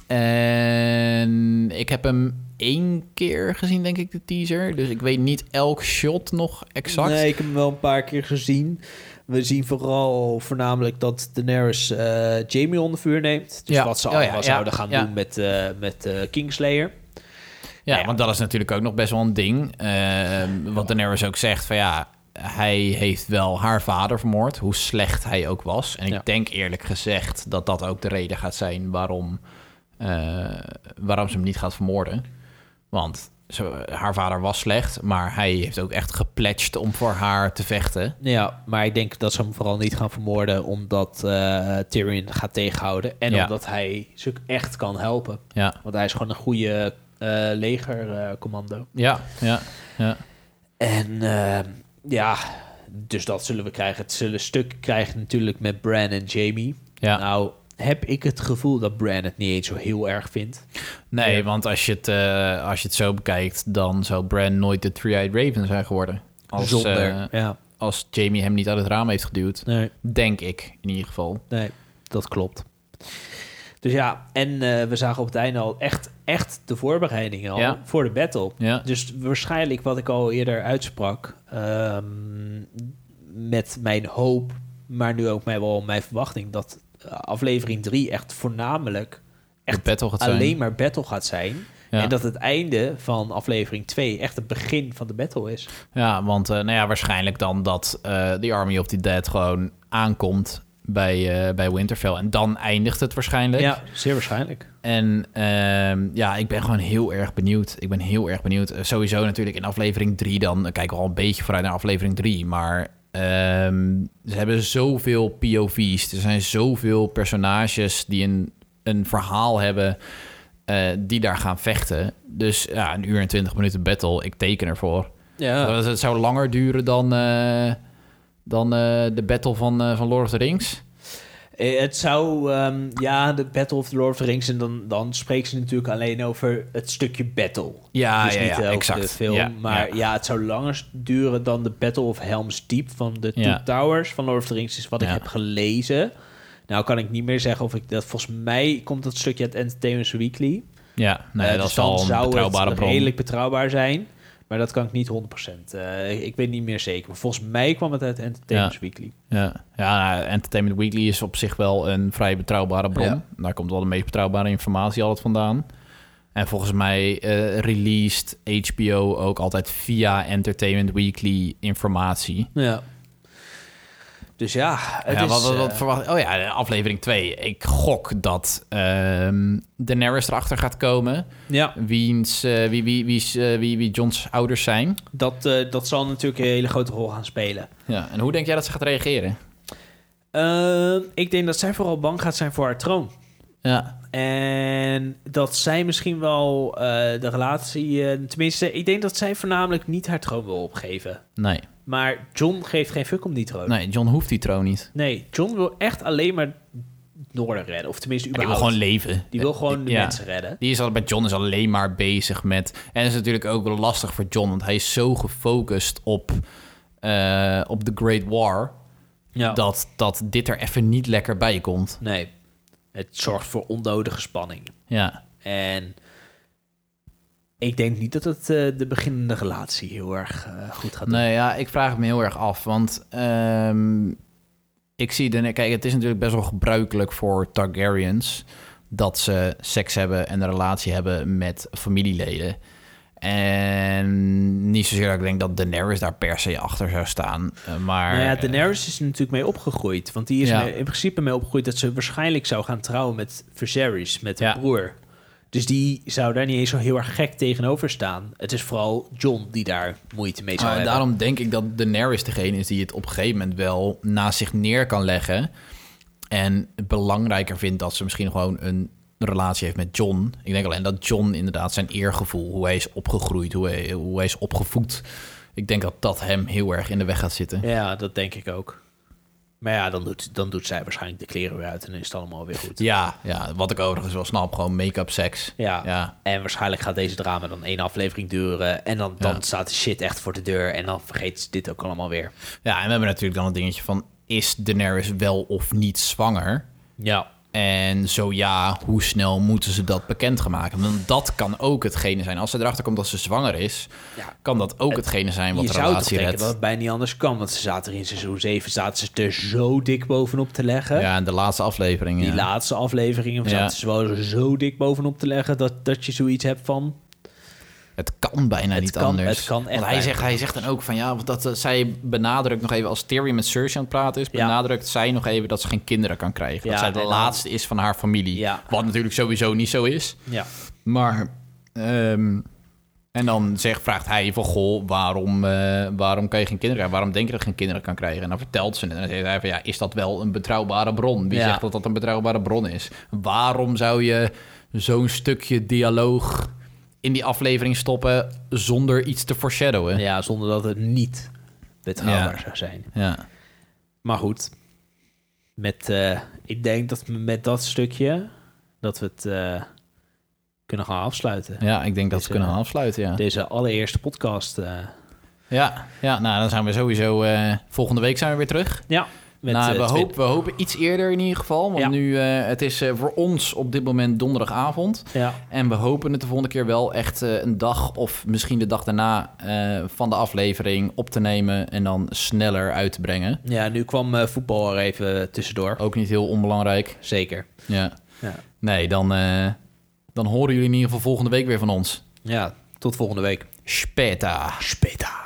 En ik heb hem één keer gezien, denk ik, de teaser. Dus ik weet niet elk shot nog exact. Nee, ik heb hem wel een paar keer gezien. We zien vooral voornamelijk dat Daenerys eh, Jamie onder vuur neemt. Dus Ja. wat ze Oh allemaal ja, ja, zouden gaan doen met, met Kingslayer. Ja, want dat is natuurlijk ook nog best wel een ding. Ehm, wat Daenerys ook zegt, van ja, hij heeft wel haar vader vermoord, hoe slecht hij ook was. En Ja. ik denk eerlijk gezegd dat dat ook de reden gaat zijn waarom, eh, waarom ze hem niet gaat vermoorden. Want zo, haar vader was slecht, maar hij heeft ook echt gepledged om voor haar te vechten. Ja, maar ik denk dat ze hem vooral niet gaan vermoorden... omdat eh, Tyrion gaat tegenhouden. En Ja. omdat hij ze echt kan helpen. Ja, Want hij is gewoon een goede legercommando. ja, ja, ja. En eh, ja, dus dat zullen we krijgen. Het zullen stukken krijgen natuurlijk met Bran en Jamie. ja. Nou, heb ik het gevoel dat Bran het niet eens zo heel erg vindt. Nee, Ja. want als je, het, eh, als je het zo bekijkt, dan zou Bran nooit de Three-Eyed Raven zijn geworden. Als, Zonder. eh, ja, als Jamie hem niet uit het raam heeft geduwd. nee, Denk ik, in ieder geval. nee, dat klopt. Dus ja, en eh, we zagen op het einde al echt, echt de voorbereidingen al Ja. voor de battle. Ja, Dus waarschijnlijk wat ik al eerder uitsprak, ehm, met mijn hoop, maar nu ook mij wel mijn verwachting, dat eh, aflevering 3 echt voornamelijk echt battle gaat zijn. alleen maar battle gaat zijn. Ja. En dat het einde van aflevering 2 echt het begin van de battle is. Ja, want eh, nou ja, waarschijnlijk dan dat eh The Army of the Dead gewoon aankomt bij, eh, bij Winterfell. En dan eindigt het waarschijnlijk. Ja, zeer waarschijnlijk. En ehm, ja, ik ben gewoon heel erg benieuwd. Ik ben heel erg benieuwd. Eh, sowieso natuurlijk in aflevering 3 dan. eh, kijken we al een beetje vooruit naar aflevering 3. Maar ehm, ze hebben zoveel POV's. Er zijn zoveel personages die een, een verhaal hebben... die daar gaan vechten. Dus ja, een uur en twintig minuten battle. Ik teken ervoor. Ja, Dus Het zou langer duren dan, dan eh, de battle van, eh, van Lord of the Rings. Eh, Het zou, ehm, ja, de Battle of the Lord of the Rings. En dan, dan spreken ze natuurlijk alleen over het stukje battle. Ja, dus ja, niet ja, over exact. de film. Ja, maar ja. ja. het zou langer duren dan de Battle of Helm's Deep van de. Two Towers van Lord of the Rings. Is wat ik heb gelezen. Nou kan ik niet meer zeggen of ik dat... Volgens mij komt dat stukje uit Entertainment Weekly. Ja, nee, Eh, dat dus is dan al een zou betrouwbare het bron. redelijk betrouwbaar zijn. Maar dat kan ik niet 100%. Eh, ik weet niet meer zeker. Maar volgens mij kwam het uit Entertainment Ja. Weekly. Ja, ja nou, Entertainment Weekly is op zich wel een vrij betrouwbare bron. Ja. Daar komt wel de meest betrouwbare informatie altijd vandaan. En volgens mij eh, released HBO ook altijd via Entertainment Weekly informatie. Ja. Dus ja, het ja, is, wat, wat, wat eh, verwacht... Oh ja, aflevering 2. Ik gok dat ehm Daenerys erachter gaat komen. ja, Wiens, eh, wie, wie, wie, wie, wie, wie John's ouders zijn. dat, eh, dat zal natuurlijk een hele grote rol gaan spelen. Ja, en hoe denk jij dat ze gaat reageren? Eh, ik denk dat zij vooral bang gaat zijn voor haar troon. Ja, En dat zij misschien wel eh, de relatie... eh, tenminste, ik denk dat zij voornamelijk niet haar troon wil opgeven. nee. Maar John geeft geen fuck om die troon. Nee, John hoeft die troon niet. Nee, John wil echt alleen maar Noorden redden. Of tenminste, Die wil überhaupt. gewoon leven. Die wil gewoon de Ja. mensen redden. Die is al bij John is alleen maar bezig met. En dat is natuurlijk ook wel lastig voor John, want hij is zo gefocust op, eh, op de Great War. Ja. Dat, dat dit er even niet lekker bij komt. Nee, het zorgt voor onnodige spanning. Ja, En ik denk niet dat het eh, de beginnende relatie heel erg eh, goed gaat doen. nee, ja, ik vraag het me heel erg af. Want ehm, ik zie de. Kijk, het is natuurlijk best wel gebruikelijk voor Targaryens dat ze seks hebben en een relatie hebben met familieleden. En niet zozeer dat ik denk dat Daenerys daar per se achter zou staan. eh, Maar Nou ja, Daenerys is er natuurlijk mee opgegroeid. Want die is Ja. mee- in principe mee opgegroeid dat ze waarschijnlijk zou gaan trouwen met Viserys, met haar Ja. broer. Dus die zou daar niet eens zo heel erg gek tegenover staan. Het is vooral John die daar moeite mee zou Maar hebben. daarom denk ik dat Daenerys degene is die het op een gegeven moment wel naast zich neer kan leggen. En belangrijker vindt dat ze misschien gewoon een relatie heeft met John. Ik denk alleen dat John inderdaad zijn eergevoel, hoe hij is opgegroeid, hoe hij, hoe hij is opgevoed. Ik denk dat dat hem heel erg in de weg gaat zitten. Ja, dat denk ik ook. Maar ja, dan doet, dan doet zij waarschijnlijk de kleren weer uit en dan is het allemaal weer goed. Ja, ja wat ik overigens wel snap, gewoon make-up seks. Ja. Ja. En waarschijnlijk gaat deze drama dan één aflevering duren. En dan, dan Ja. staat de shit echt voor de deur. En dan vergeet ze dit ook allemaal weer. ja, en we hebben natuurlijk dan het dingetje van, is Daenerys wel of niet zwanger? Ja. En zo ja, hoe snel moeten ze dat bekendgemaakt? Want dat kan ook hetgene zijn. Als ze erachter komt dat ze zwanger is, Ja. kan dat ook hetgene zijn wat je de zou toch relatie denken redt. dat het bijna niet anders kan. Want ze zaten er in seizoen 7 zaten ze er zo dik bovenop te leggen. Ja, en de laatste aflevering. Die ja. laatste afleveringen Ja. zaten ze wel zo dik bovenop te leggen... dat, dat je zoiets hebt van... Het kan bijna Het niet kan- anders. het kan echt Want hij zegt, hij zegt dan ook van ja, want dat, eh, zij benadrukt nog even als Tyrion met Cersei aan het praten is, Ja. benadrukt zij nog even dat ze geen kinderen kan krijgen. Ja, dat zij de laatste is van haar familie. Ja. Wat natuurlijk sowieso niet zo is. Ja, Maar ehm, en dan zegt, vraagt hij van goh, waarom, eh, waarom kan je geen kinderen krijgen? Waarom denk je dat je geen kinderen kan krijgen? En dan vertelt ze het. En dan zegt hij van ja, is dat wel een betrouwbare bron? Wie Ja. zegt dat dat een betrouwbare bron is? Waarom zou je zo'n stukje dialoog in die aflevering stoppen zonder iets te foreshadowen? ja zonder dat het niet betrouwbaar Ja. zou zijn. Ja. Maar goed, met, eh, ik denk dat we met dat stukje... dat we het eh, kunnen gaan afsluiten. Ja, ik denk dat we kunnen afsluiten, ja. Deze allereerste podcast. eh, Ja, ja, nou dan zijn we sowieso... volgende week zijn we weer terug. ja, met, nou, eh, we, hopen, we hopen iets eerder in ieder geval. Want Ja. nu, eh, het is eh, voor ons op dit moment donderdagavond. Ja, En we hopen het de volgende keer wel echt een dag of misschien de dag daarna van de aflevering op te nemen en dan sneller uit te brengen. ja, nu kwam voetbal er even tussendoor. Ook niet heel onbelangrijk. Zeker. Ja. Ja. Nee, dan, dan horen jullie in ieder geval volgende week weer van ons. ja, tot volgende week. Speta. Speta.